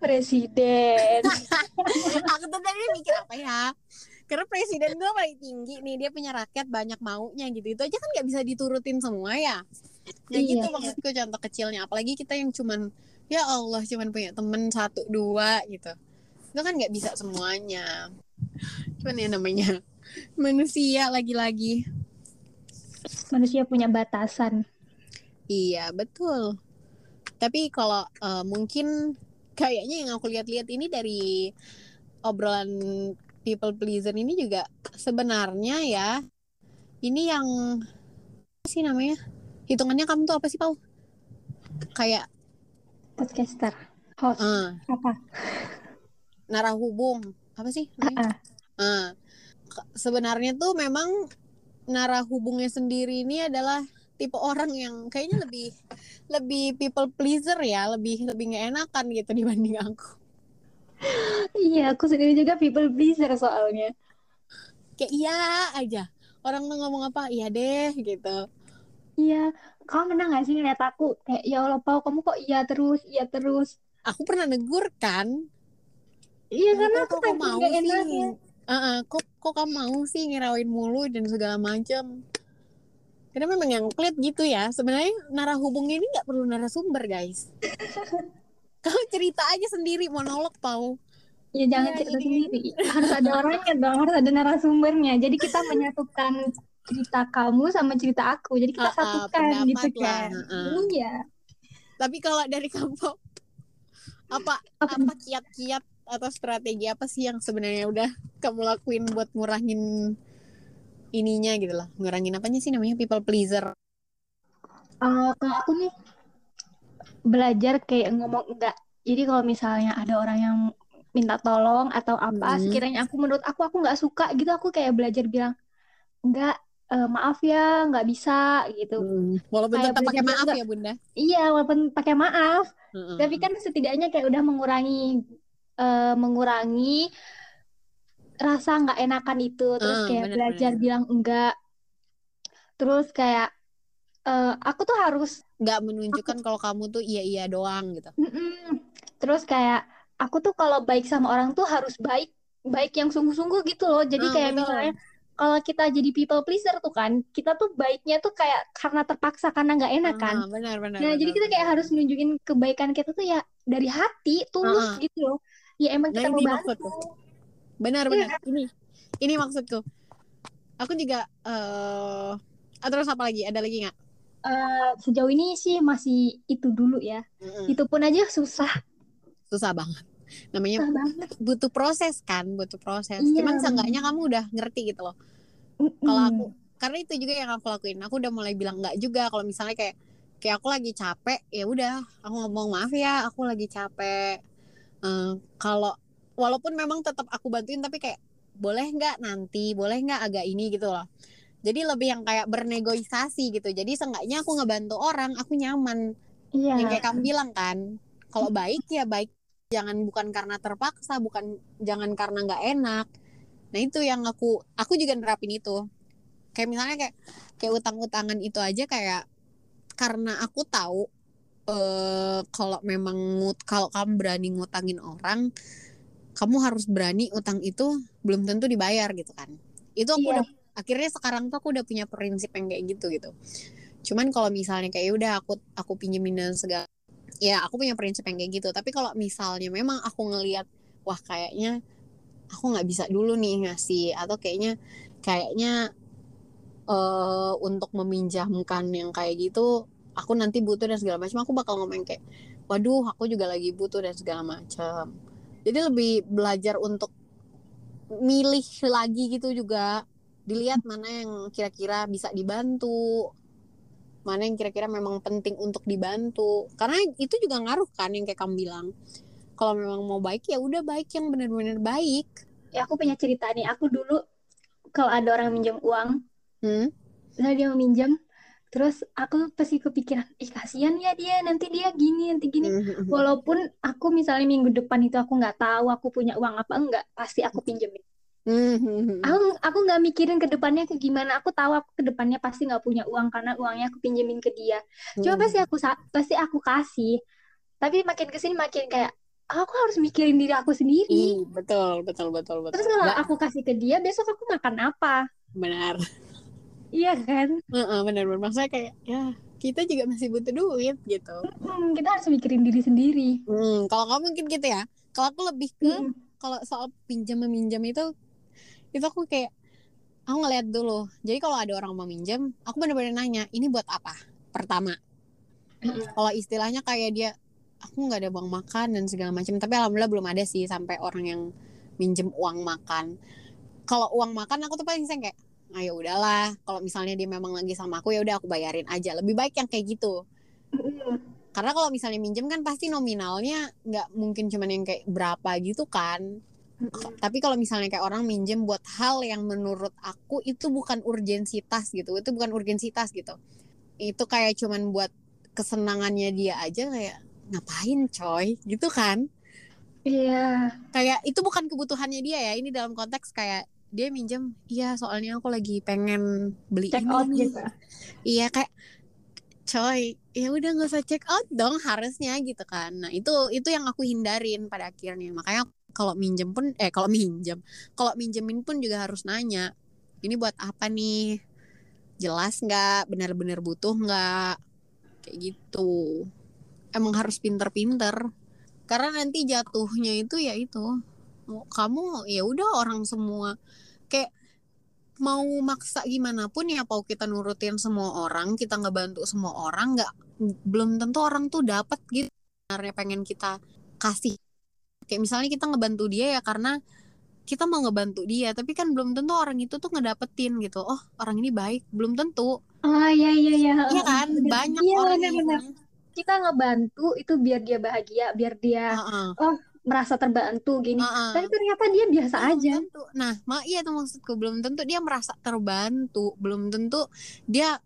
Speaker 1: Presiden. (laughs)
Speaker 2: Aku tuh tadi mikir apa ya? Karena presiden tuh paling tinggi nih dia punya rakyat banyak maunya gitu. Itu aja kan nggak bisa diturutin semua ya? Ya
Speaker 1: Iya.
Speaker 2: gitu maksudku contoh kecilnya. Apalagi kita yang cuman ya Allah cuman punya temen satu dua gitu. Itu kan nggak bisa semuanya. Cuman ya namanya (laughs) manusia lagi-lagi
Speaker 1: manusia punya batasan.
Speaker 2: Iya betul. Tapi kalau eh, mungkin kayaknya yang aku lihat-lihat ini dari obrolan people pleaser ini juga sebenarnya ya ini yang apa sih namanya? Hitungannya kamu tuh apa sih Pau kayak
Speaker 1: podcaster host
Speaker 2: eh,
Speaker 1: apa?
Speaker 2: Narahubung apa sih namanya?
Speaker 1: Ah,
Speaker 2: Eh, ke- sebenarnya tuh memang narahubungnya sendiri ini adalah tipe orang yang kayaknya lebih lebih people pleaser ya lebih lebih nggak enakan gitu dibanding aku.
Speaker 1: Iya aku sendiri juga people pleaser soalnya.
Speaker 2: Kayak iya aja. Orang tuh ngomong apa iya deh gitu.
Speaker 1: Iya. Kamu pernah nggak sih ngeliat aku kayak ya Allah Pau kamu kok iya terus iya terus?
Speaker 2: Aku pernah negur kan.
Speaker 1: Iya karena aku
Speaker 2: mau sih Heeh, kok kok kamu mau sih ngirawain mulu dan segala macam karena memang yang klit gitu ya. Sebenarnya narahubung ini nggak perlu narasumber guys. (laughs) Kamu cerita aja sendiri monolog pau.
Speaker 1: Ya jangan
Speaker 2: Iya,
Speaker 1: cerita
Speaker 2: jadi-
Speaker 1: sendiri. harus ada orangnya dong harus ada narasumbernya. Jadi kita (laughs) menyatukan cerita kamu sama cerita aku. Jadi kita
Speaker 2: Ah, ah,
Speaker 1: satukan gitu
Speaker 2: lah,
Speaker 1: kan.
Speaker 2: heeh.
Speaker 1: iya.
Speaker 2: Tapi kalau dari kamu apa
Speaker 1: Apa?
Speaker 2: apa kiat-kiat atau strategi apa sih yang sebenarnya udah kamu lakuin buat ngurangin ininya gitu lah ngurangin apanya sih namanya people pleaser
Speaker 1: Eh, kalau aku nih belajar kayak ngomong enggak. Jadi kalau misalnya ada orang yang minta tolong atau apa,
Speaker 2: Hmm.
Speaker 1: sekiranya aku menurut aku aku nggak suka gitu, aku kayak belajar bilang enggak, eh, maaf ya, nggak bisa gitu.
Speaker 2: walaupun
Speaker 1: Kayak
Speaker 2: tetap pakai maaf
Speaker 1: juga.
Speaker 2: ya bunda
Speaker 1: Iya, walaupun pakai maaf,
Speaker 2: Heeh.
Speaker 1: tapi kan setidaknya kayak udah mengurangi eh, mengurangi rasa nggak enakan itu. Terus
Speaker 2: Ah,
Speaker 1: kayak
Speaker 2: benar,
Speaker 1: belajar bilang enggak. Terus kayak eh, aku tuh harus
Speaker 2: nggak menunjukkan kalau kamu tuh iya iya doang gitu
Speaker 1: Mm-mm. Terus kayak aku tuh kalau baik sama orang tuh harus baik baik yang sungguh-sungguh gitu loh. Jadi
Speaker 2: Ah,
Speaker 1: kayak
Speaker 2: betul.
Speaker 1: misalnya kalau kita jadi people pleaser tuh kan, kita tuh baiknya tuh kayak karena terpaksa karena nggak enak kan.
Speaker 2: Ah, benar benar
Speaker 1: Nah, jadi
Speaker 2: benar,
Speaker 1: kita kayak
Speaker 2: benar.
Speaker 1: harus nunjukin kebaikan kita tuh ya dari hati, tulus
Speaker 2: ah.
Speaker 1: gitu loh. Ya emang
Speaker 2: Nah,
Speaker 1: kita mau bantu.
Speaker 2: benar
Speaker 1: Iya
Speaker 2: benar. ini ini maksudku. Aku juga eh ah, terus apa lagi? Ada lagi nggak?
Speaker 1: Eh, sejauh ini sih masih itu dulu ya.
Speaker 2: Mm-mm.
Speaker 1: Itu pun aja susah,
Speaker 2: susah banget. Namanya
Speaker 1: susah banget.
Speaker 2: butuh proses kan butuh proses.
Speaker 1: Iya,
Speaker 2: cuman seenggaknya kamu udah ngerti gitu loh. Kalau aku karena itu juga yang aku lakuin. Aku udah mulai bilang nggak juga. Kalau misalnya kayak kayak aku lagi capek ya udah aku ngomong maaf ya aku lagi capek Eh, kalau walaupun memang tetap aku bantuin tapi kayak boleh nggak nanti? Boleh nggak agak ini? gitu loh. Jadi lebih yang kayak bernegosiasi gitu. Jadi seenggaknya aku ngebantu orang aku nyaman.
Speaker 1: Iya.
Speaker 2: yang kayak kamu bilang kan kalau baik ya baik. Jangan bukan karena terpaksa bukan jangan karena nggak enak. Nah itu yang aku aku juga nerapin itu. Kayak misalnya kayak kayak utang-utangan itu aja kayak karena aku tahu eh kalau memang ngut kalau kamu berani ngutangin orang kamu harus berani utang itu belum tentu dibayar gitu kan. Itu aku
Speaker 1: Iya.
Speaker 2: udah akhirnya sekarang tuh aku udah punya prinsip yang kayak gitu gitu. Cuman kalau misalnya kayak "Ya udah aku aku pinjemin dan segala ya aku punya prinsip yang kayak gitu. Tapi kalau misalnya memang aku ngelihat wah kayaknya aku nggak bisa dulu nih ngasih atau kayaknya kayaknya eh untuk meminjamkan yang kayak gitu aku nanti butuh dan segala macam aku bakal ngomong kayak waduh aku juga lagi butuh dan segala macam. Jadi lebih belajar untuk milih lagi gitu juga. Dilihat mana yang kira-kira bisa dibantu mana yang kira-kira memang penting untuk dibantu. Karena itu juga ngaruh kan yang kayak kamu bilang. Kalau memang mau baik ya udah baik yang benar-benar baik.
Speaker 1: Ya aku punya cerita nih. Aku dulu kalau ada orang minjem uang,
Speaker 2: hmm?
Speaker 1: misalnya dia mau minjem, terus aku pasti kepikiran, ih kasihan ya dia, nanti dia gini, nanti gini.
Speaker 2: Hmm.
Speaker 1: Walaupun aku misalnya minggu depan itu aku nggak tahu aku punya uang apa enggak, pasti aku pinjemin.
Speaker 2: Hmm.
Speaker 1: Aku aku nggak mikirin ke depannya ke gimana. Aku tahu aku ke depannya pasti nggak punya uang karena uangnya aku pinjemin ke dia. Cuma pasti aku sa- pasti aku kasih. Tapi makin ke sini makin kayak aku harus mikirin diri aku sendiri.
Speaker 2: Ih, betul betul betul betul
Speaker 1: Terus kalau
Speaker 2: Nggak,
Speaker 1: aku kasih ke dia, besok aku makan apa?
Speaker 2: benar
Speaker 1: Iya kan?
Speaker 2: Heeh, benar benar. Maksudnya kayak ya kita juga masih butuh duit gitu.
Speaker 1: Hmm, kita harus mikirin diri sendiri.
Speaker 2: hmm, kalau kamu mungkin gitu ya. Kalau aku lebih ke
Speaker 1: Hmm.
Speaker 2: kalau soal pinjam meminjam itu itu aku kayak aku ngeliat dulu. Jadi kalau ada orang mau minjem aku bener-bener nanya ini buat apa? Pertama. Kalau istilahnya kayak dia aku nggak ada uang makan dan segala macam. Tapi alhamdulillah belum ada sih sampai orang yang minjem uang makan. Kalau uang makan aku tuh paling sering kayak ayo udahlah kalau misalnya dia memang lagi sama aku ya udah aku bayarin aja. Lebih baik yang kayak gitu. Karena kalau misalnya minjem kan pasti nominalnya nggak mungkin cuman yang kayak berapa gitu kan. Tapi kalau misalnya kayak orang minjem buat hal yang menurut aku itu bukan urgensitas gitu itu bukan urgensitas gitu. Itu kayak cuman buat kesenangannya dia aja kayak ngapain coy? Gitu kan.
Speaker 1: Iya.
Speaker 2: kayak itu bukan kebutuhannya dia ya ini dalam konteks kayak dia minjem iya soalnya aku lagi pengen beli
Speaker 1: Check
Speaker 2: ini
Speaker 1: out
Speaker 2: nih."
Speaker 1: gitu.
Speaker 2: iya kayak coy ya udah nggak usah check out dong harusnya gitu kan. Nah itu itu yang aku hindarin pada akhirnya. Makanya kalau minjem pun eh kalau minjem kalau minjemin pun juga harus nanya ini buat apa nih? Jelas nggak? Benar-benar butuh nggak? Kayak gitu. Emang harus pinter-pinter. Karena nanti jatuhnya itu ya itu kamu ya udah orang semua kayak mau maksa gimana pun ya mau kita nurutin semua orang kita ngebantu semua orang nggak belum tentu orang tuh dapat gitu sebenarnya pengen kita kasih kayak misalnya kita ngebantu dia ya karena kita mau ngebantu dia tapi kan belum tentu orang itu tuh ngedapetin gitu oh orang ini baik belum tentu
Speaker 1: Oh iya iya iya.
Speaker 2: iya kan
Speaker 1: Bener.
Speaker 2: banyak
Speaker 1: Iya,
Speaker 2: orang
Speaker 1: bener,
Speaker 2: yang
Speaker 1: bener. Kita ngebantu itu biar dia bahagia, biar dia
Speaker 2: Heeh,
Speaker 1: merasa terbantu gini.
Speaker 2: heeh.
Speaker 1: Tapi ternyata dia biasa
Speaker 2: Belum
Speaker 1: aja.
Speaker 2: tentu. Nah, mak iya tuh maksudku belum tentu dia merasa terbantu, belum tentu dia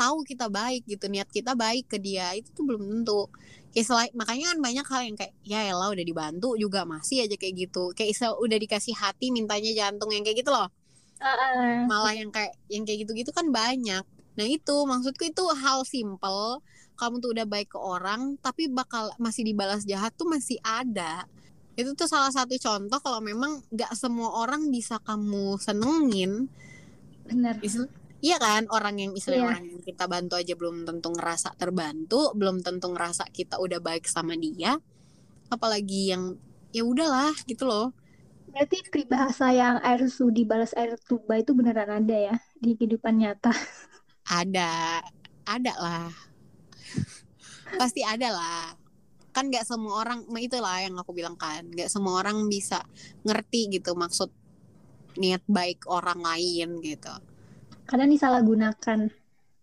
Speaker 2: tahu kita baik gitu, niat kita baik ke dia itu tuh belum tentu. Kayak selain, makanya kan banyak hal yang kayak ya elah udah dibantu juga masih aja kayak gitu. Kayak udah dikasih hati mintanya jantung yang kayak gitu loh.
Speaker 1: Heeh.
Speaker 2: Malah yang kayak yang kayak gitu-gitu kan banyak. Nah, itu maksudku itu hal simple. Kamu tuh udah baik ke orang tapi bakal masih dibalas jahat tuh masih ada. Itu tuh salah satu contoh kalau memang nggak semua orang bisa kamu senengin. Istil- iya kan? Orang yang misalnya
Speaker 1: Iya.
Speaker 2: orang yang kita bantu aja belum tentu ngerasa terbantu belum tentu ngerasa kita udah baik sama dia. Apalagi yang ya udahlah gitu loh.
Speaker 1: Berarti peribahasa yang air sudi balas air tuba itu beneran ada ya di kehidupan nyata.
Speaker 2: ada. Ada lah pasti ada lah. Kan nggak semua orang nah itulah yang aku bilang kan. Nggak semua orang bisa ngerti gitu maksud niat baik orang lain gitu.
Speaker 1: Kadang disalahgunakan.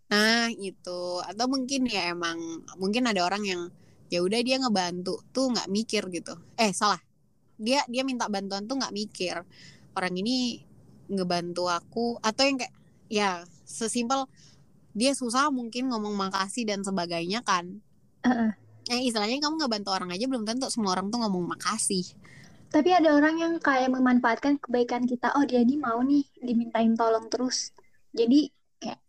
Speaker 2: Nah itu atau mungkin ya emang mungkin ada orang yang ya udah dia ngebantu tuh nggak mikir gitu. Eh salah. Dia dia minta bantuan tuh nggak mikir. Orang ini ngebantu aku atau yang kayak ya sesimpel dia susah mungkin ngomong makasih dan sebagainya kan.
Speaker 1: Heeh.
Speaker 2: Eh istilahnya kamu ngebantu orang aja belum tentu semua orang tuh ngomong makasih.
Speaker 1: Tapi ada orang yang kayak memanfaatkan kebaikan kita. Oh dia ini mau nih dimintain tolong terus. Jadi kayak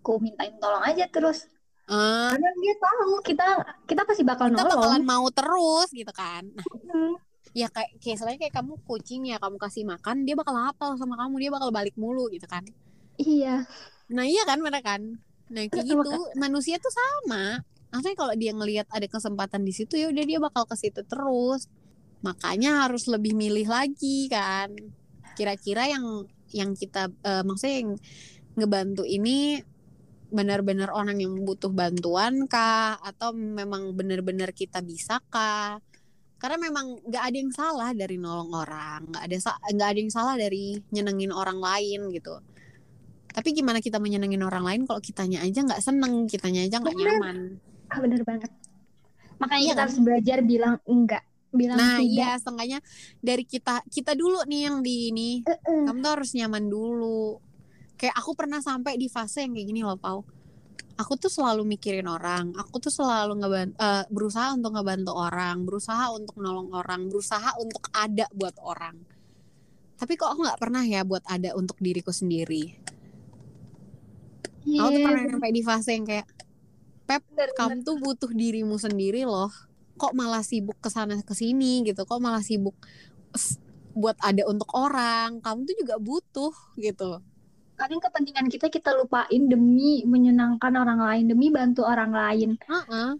Speaker 1: ku mintain tolong aja terus.
Speaker 2: Eh,
Speaker 1: Karena dia tahu kita kita pasti bakal
Speaker 2: kita
Speaker 1: nolong.
Speaker 2: bakalan mau terus gitu kan. Nah, ya kayak kayak istilahnya kayak kamu kucing ya kamu kasih makan dia bakal hafal sama kamu dia bakal balik mulu gitu kan.
Speaker 1: Iya.
Speaker 2: Nah iya kan mereka kan. Nah kayak
Speaker 1: Iya,
Speaker 2: gitu manusia tuh sama. Maksudnya kalau dia ngelihat ada kesempatan di situ ya udah dia bakal ke situ terus. Makanya harus lebih milih lagi kan. Kira-kira yang yang kita eh, maksudnya yang ngebantu ini benar-benar orang yang butuh bantuan kah atau memang benar-benar kita bisa kah karena memang nggak ada yang salah dari nolong orang nggak ada nggak ada yang salah dari nyenengin orang lain gitu tapi gimana kita menyenengin orang lain kalau kitanya aja nggak seneng kitanya aja nggak nyaman.
Speaker 1: Ah, bener banget. Makanya iya, kita kan? harus belajar bilang enggak bilang
Speaker 2: nah tidak. iya setengahnya dari kita kita dulu nih yang di ini. Uh -uh. kamu tuh harus nyaman dulu. Kayak aku pernah sampai di fase yang kayak gini loh Pau. Aku tuh selalu mikirin orang aku tuh selalu ngebantu uh, berusaha untuk ngebantu orang berusaha untuk nolong orang berusaha untuk ada buat orang. Tapi kok aku nggak pernah ya buat ada untuk diriku sendiri yeah. aku tuh pernah iya. sampai di fase yang kayak Pep bener, kamu tuh butuh dirimu sendiri loh kok malah sibuk ke sana ke sini gitu kok malah sibuk buat ada untuk orang kamu tuh juga butuh gitu
Speaker 1: kadang kepentingan kita kita lupain demi menyenangkan orang lain demi bantu orang lain
Speaker 2: uh -uh.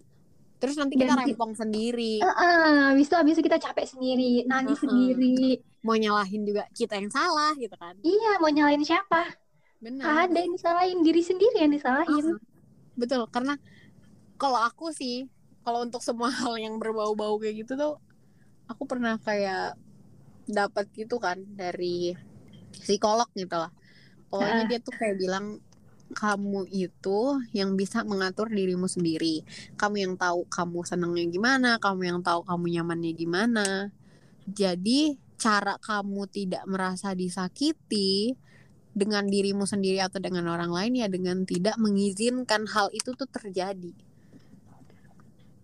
Speaker 2: terus nanti kita Dan rempong sendiri
Speaker 1: uh -uh. habis itu habis itu kita capek sendiri nangis uh -uh. sendiri
Speaker 2: mau nyalahin juga kita yang salah gitu kan
Speaker 1: iya mau nyalahin siapa benar ada yang disalahin diri sendiri yang disalahin uh
Speaker 2: betul karena kalau aku sih kalau untuk semua (laughs) hal yang berbau-bau kayak gitu tuh aku pernah kayak dapat gitu kan dari psikolog gitu lah pokoknya dia tuh kayak bilang kamu itu yang bisa mengatur dirimu sendiri. Kamu yang tahu kamu senangnya gimana, kamu yang tahu kamu nyamannya gimana. Jadi cara kamu tidak merasa disakiti dengan dirimu sendiri atau dengan orang lain ya dengan tidak mengizinkan hal itu tuh terjadi.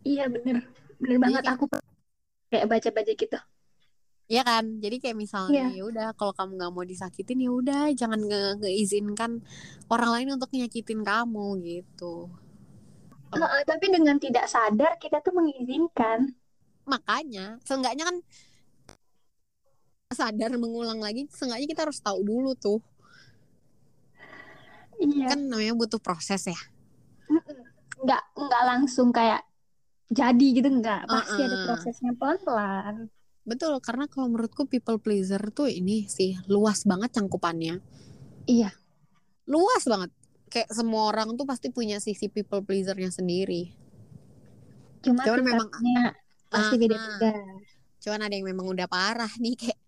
Speaker 1: Iya bener, bener banget iya. aku kayak baca-baca gitu.
Speaker 2: Iya kan, jadi kayak misalnya yeah. ya udah kalau kamu nggak mau disakitin ya udah jangan nge ngeizinkan orang lain untuk nyakitin kamu gitu.
Speaker 1: Uh, tapi dengan tidak sadar kita tuh mengizinkan.
Speaker 2: Makanya, seenggaknya kan sadar mengulang lagi, seenggaknya kita harus tahu dulu tuh. Iya. Kan namanya butuh proses ya.
Speaker 1: Nggak nggak langsung kayak jadi gitu nggak, pasti uh -uh. ada prosesnya pelan-pelan.
Speaker 2: Betul, karena kalau menurutku people pleaser tuh ini sih luas banget cangkupannya.
Speaker 1: Iya.
Speaker 2: Luas banget. Kayak semua orang tuh pasti punya sisi people pleasernya sendiri.
Speaker 1: Cuma Cuman memang pasti beda-beda.
Speaker 2: Cuman ada yang memang udah parah nih kayak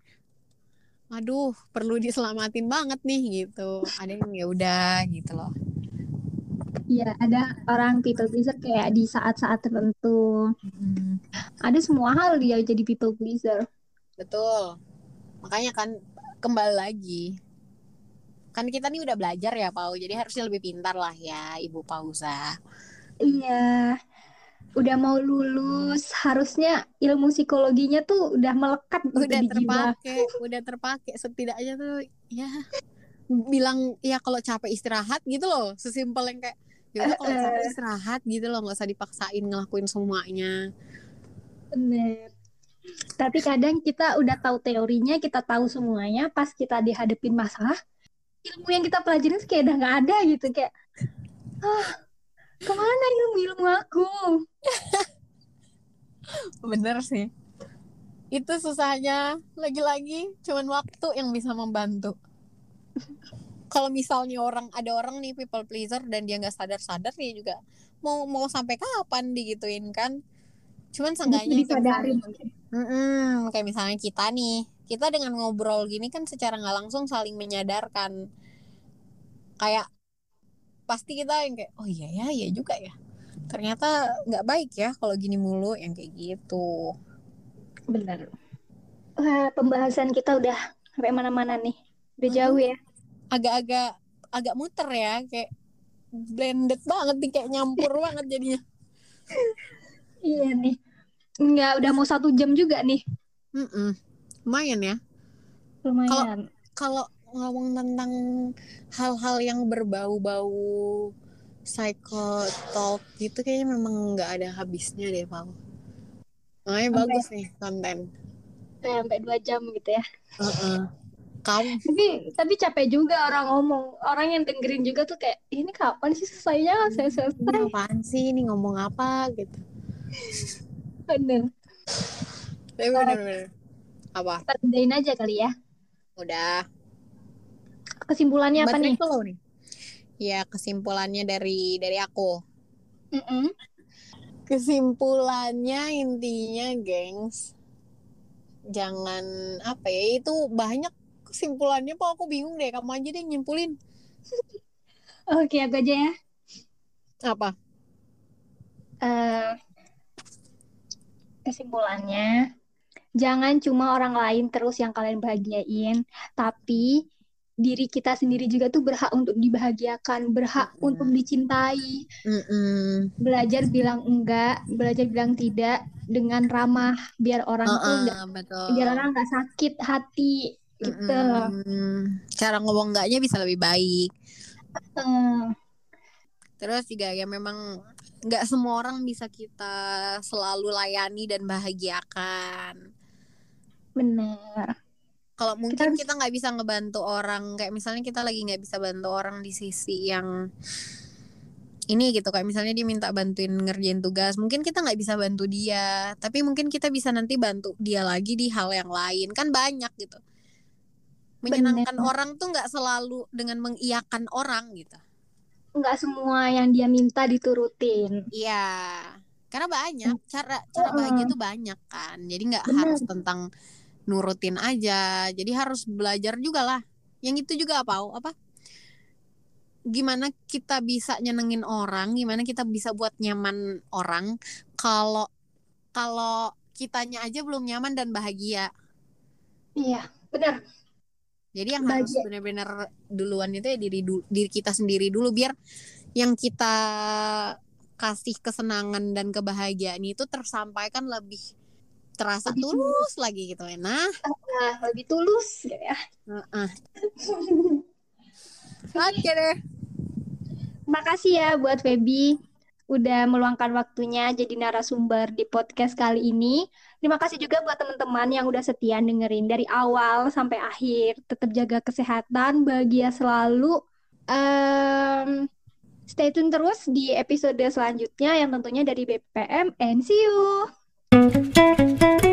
Speaker 2: aduh perlu diselamatin banget nih gitu. Ada yang ya udah gitu loh.
Speaker 1: Iya, ada orang people pleaser kayak di saat-saat tertentu. Hmm. Ada semua hal dia jadi people pleaser.
Speaker 2: Betul. Makanya kan kembali lagi. Kan kita nih udah belajar ya, Pau. Jadi harusnya lebih pintar lah ya, Ibu Pausa.
Speaker 1: Iya. Udah mau lulus, harusnya ilmu psikologinya tuh udah melekat
Speaker 2: gitu udah terpakai, udah terpakai. Setidaknya tuh ya bilang ya kalau capek istirahat gitu loh, sesimpel yang kayak ya kalau capek istirahat gitu loh. Nggak usah dipaksain ngelakuin semuanya.
Speaker 1: Bener. Tapi kadang kita udah tahu teorinya kita tahu semuanya pas kita dihadapin masalah ilmu yang kita pelajarin kayak udah nggak ada gitu. Kayak ah ke mana ilmu ilmu aku (laughs)
Speaker 2: bener sih. Itu susahnya. Lagi-lagi cuman waktu yang bisa membantu. Kalau misalnya orang ada orang nih people pleaser dan dia nggak sadar-sadar dia juga mau mau sampai kapan digituin kan? Cuman seenggaknya
Speaker 1: disadarin
Speaker 2: mm kayak misalnya kita nih kita dengan ngobrol gini kan secara nggak langsung saling menyadarkan. Kayak pasti kita yang kayak oh iya ya iya juga ya ternyata nggak baik ya kalau gini mulu yang kayak gitu.
Speaker 1: Benar Wah, pembahasan kita udah sampai mana-mana nih. Udah jauh ya.
Speaker 2: Agak-agak agak muter ya kayak blended banget nih kayak nyampur (laughs) banget jadinya.
Speaker 1: Iya nih. Nggak udah mau satu jam juga nih.
Speaker 2: Mm -mm. lumayan ya.
Speaker 1: Lumayan.
Speaker 2: Kalau ngomong tentang hal-hal yang berbau-bau psycho talk gitu kayaknya memang nggak ada habisnya deh Pau makanya bagus nih konten.
Speaker 1: Sampai dua jam gitu ya.
Speaker 2: Uh -uh kamu?
Speaker 1: Tapi tapi capek juga orang ngomong. Orang yang dengerin juga tuh kayak ini kapan sih selesainya? Saya selesai.
Speaker 2: Ini apaan sih? Ini ngomong apa? Gitu.
Speaker 1: Bener.
Speaker 2: Tapi bener bener. Apa?
Speaker 1: Perdain aja kali ya.
Speaker 2: Udah.
Speaker 1: Kesimpulannya apa nih?
Speaker 2: nih Ya kesimpulannya dari dari aku.
Speaker 1: Mm-mm.
Speaker 2: Kesimpulannya intinya, gengs, jangan apa ya itu banyak kesimpulannya kok aku bingung deh. Kamu aja deh nyimpulin
Speaker 1: Oke, aku aja ya.
Speaker 2: apa?
Speaker 1: Eh, kesimpulannya, jangan cuma orang lain terus yang kalian bahagiain, tapi diri kita sendiri juga tuh berhak untuk dibahagiakan, berhak
Speaker 2: Mm-mm.
Speaker 1: untuk dicintai.
Speaker 2: Mm-mm.
Speaker 1: Belajar bilang enggak, belajar bilang tidak dengan ramah, biar orang tuh enggak,
Speaker 2: betul.
Speaker 1: biar orang nggak sakit hati gitu.
Speaker 2: Mm-mm. Cara ngomong enggaknya bisa lebih baik.
Speaker 1: Eh,
Speaker 2: Terus juga ya memang nggak semua orang bisa kita selalu layani dan bahagiakan.
Speaker 1: bener.
Speaker 2: Kalau mungkin kita nggak bisa ngebantu orang, kayak misalnya kita lagi nggak bisa bantu orang di sisi yang ini gitu, kayak misalnya dia minta bantuin ngerjain tugas, mungkin kita nggak bisa bantu dia, tapi mungkin kita bisa nanti bantu dia lagi di hal yang lain, kan banyak gitu. Menyenangkan
Speaker 1: Bener.
Speaker 2: orang tuh nggak selalu dengan mengiyakan orang gitu.
Speaker 1: Nggak semua yang dia minta diturutin.
Speaker 2: Iya, karena banyak cara cara bahagia tuh banyak kan. Jadi nggak harus tentang nurutin aja. Jadi harus belajar juga lah. Yang itu juga apa? Apa? Gimana kita bisa nyenengin orang? Gimana kita bisa buat nyaman orang? Kalau kalau kitanya aja belum nyaman dan bahagia.
Speaker 1: Iya, bener.
Speaker 2: Jadi yang harus
Speaker 1: Bahagia.
Speaker 2: benar-benar duluan itu ya diri du- diri kita sendiri dulu biar yang kita kasih kesenangan dan kebahagiaan itu tersampaikan lebih terasa
Speaker 1: Lebih (laughs)
Speaker 2: tulus lagi gitu ya. Nah,
Speaker 1: lebih tulus gitu ya.
Speaker 2: heeh. (laughs) Oke deh.
Speaker 1: Makasih ya buat Feby udah meluangkan waktunya jadi narasumber di podcast kali ini. Terima kasih juga buat teman-teman yang udah setia dengerin dari awal sampai akhir. Tetap jaga kesehatan, bahagia selalu. Em, stay tune terus di episode selanjutnya yang tentunya dari BPM and see Thank you.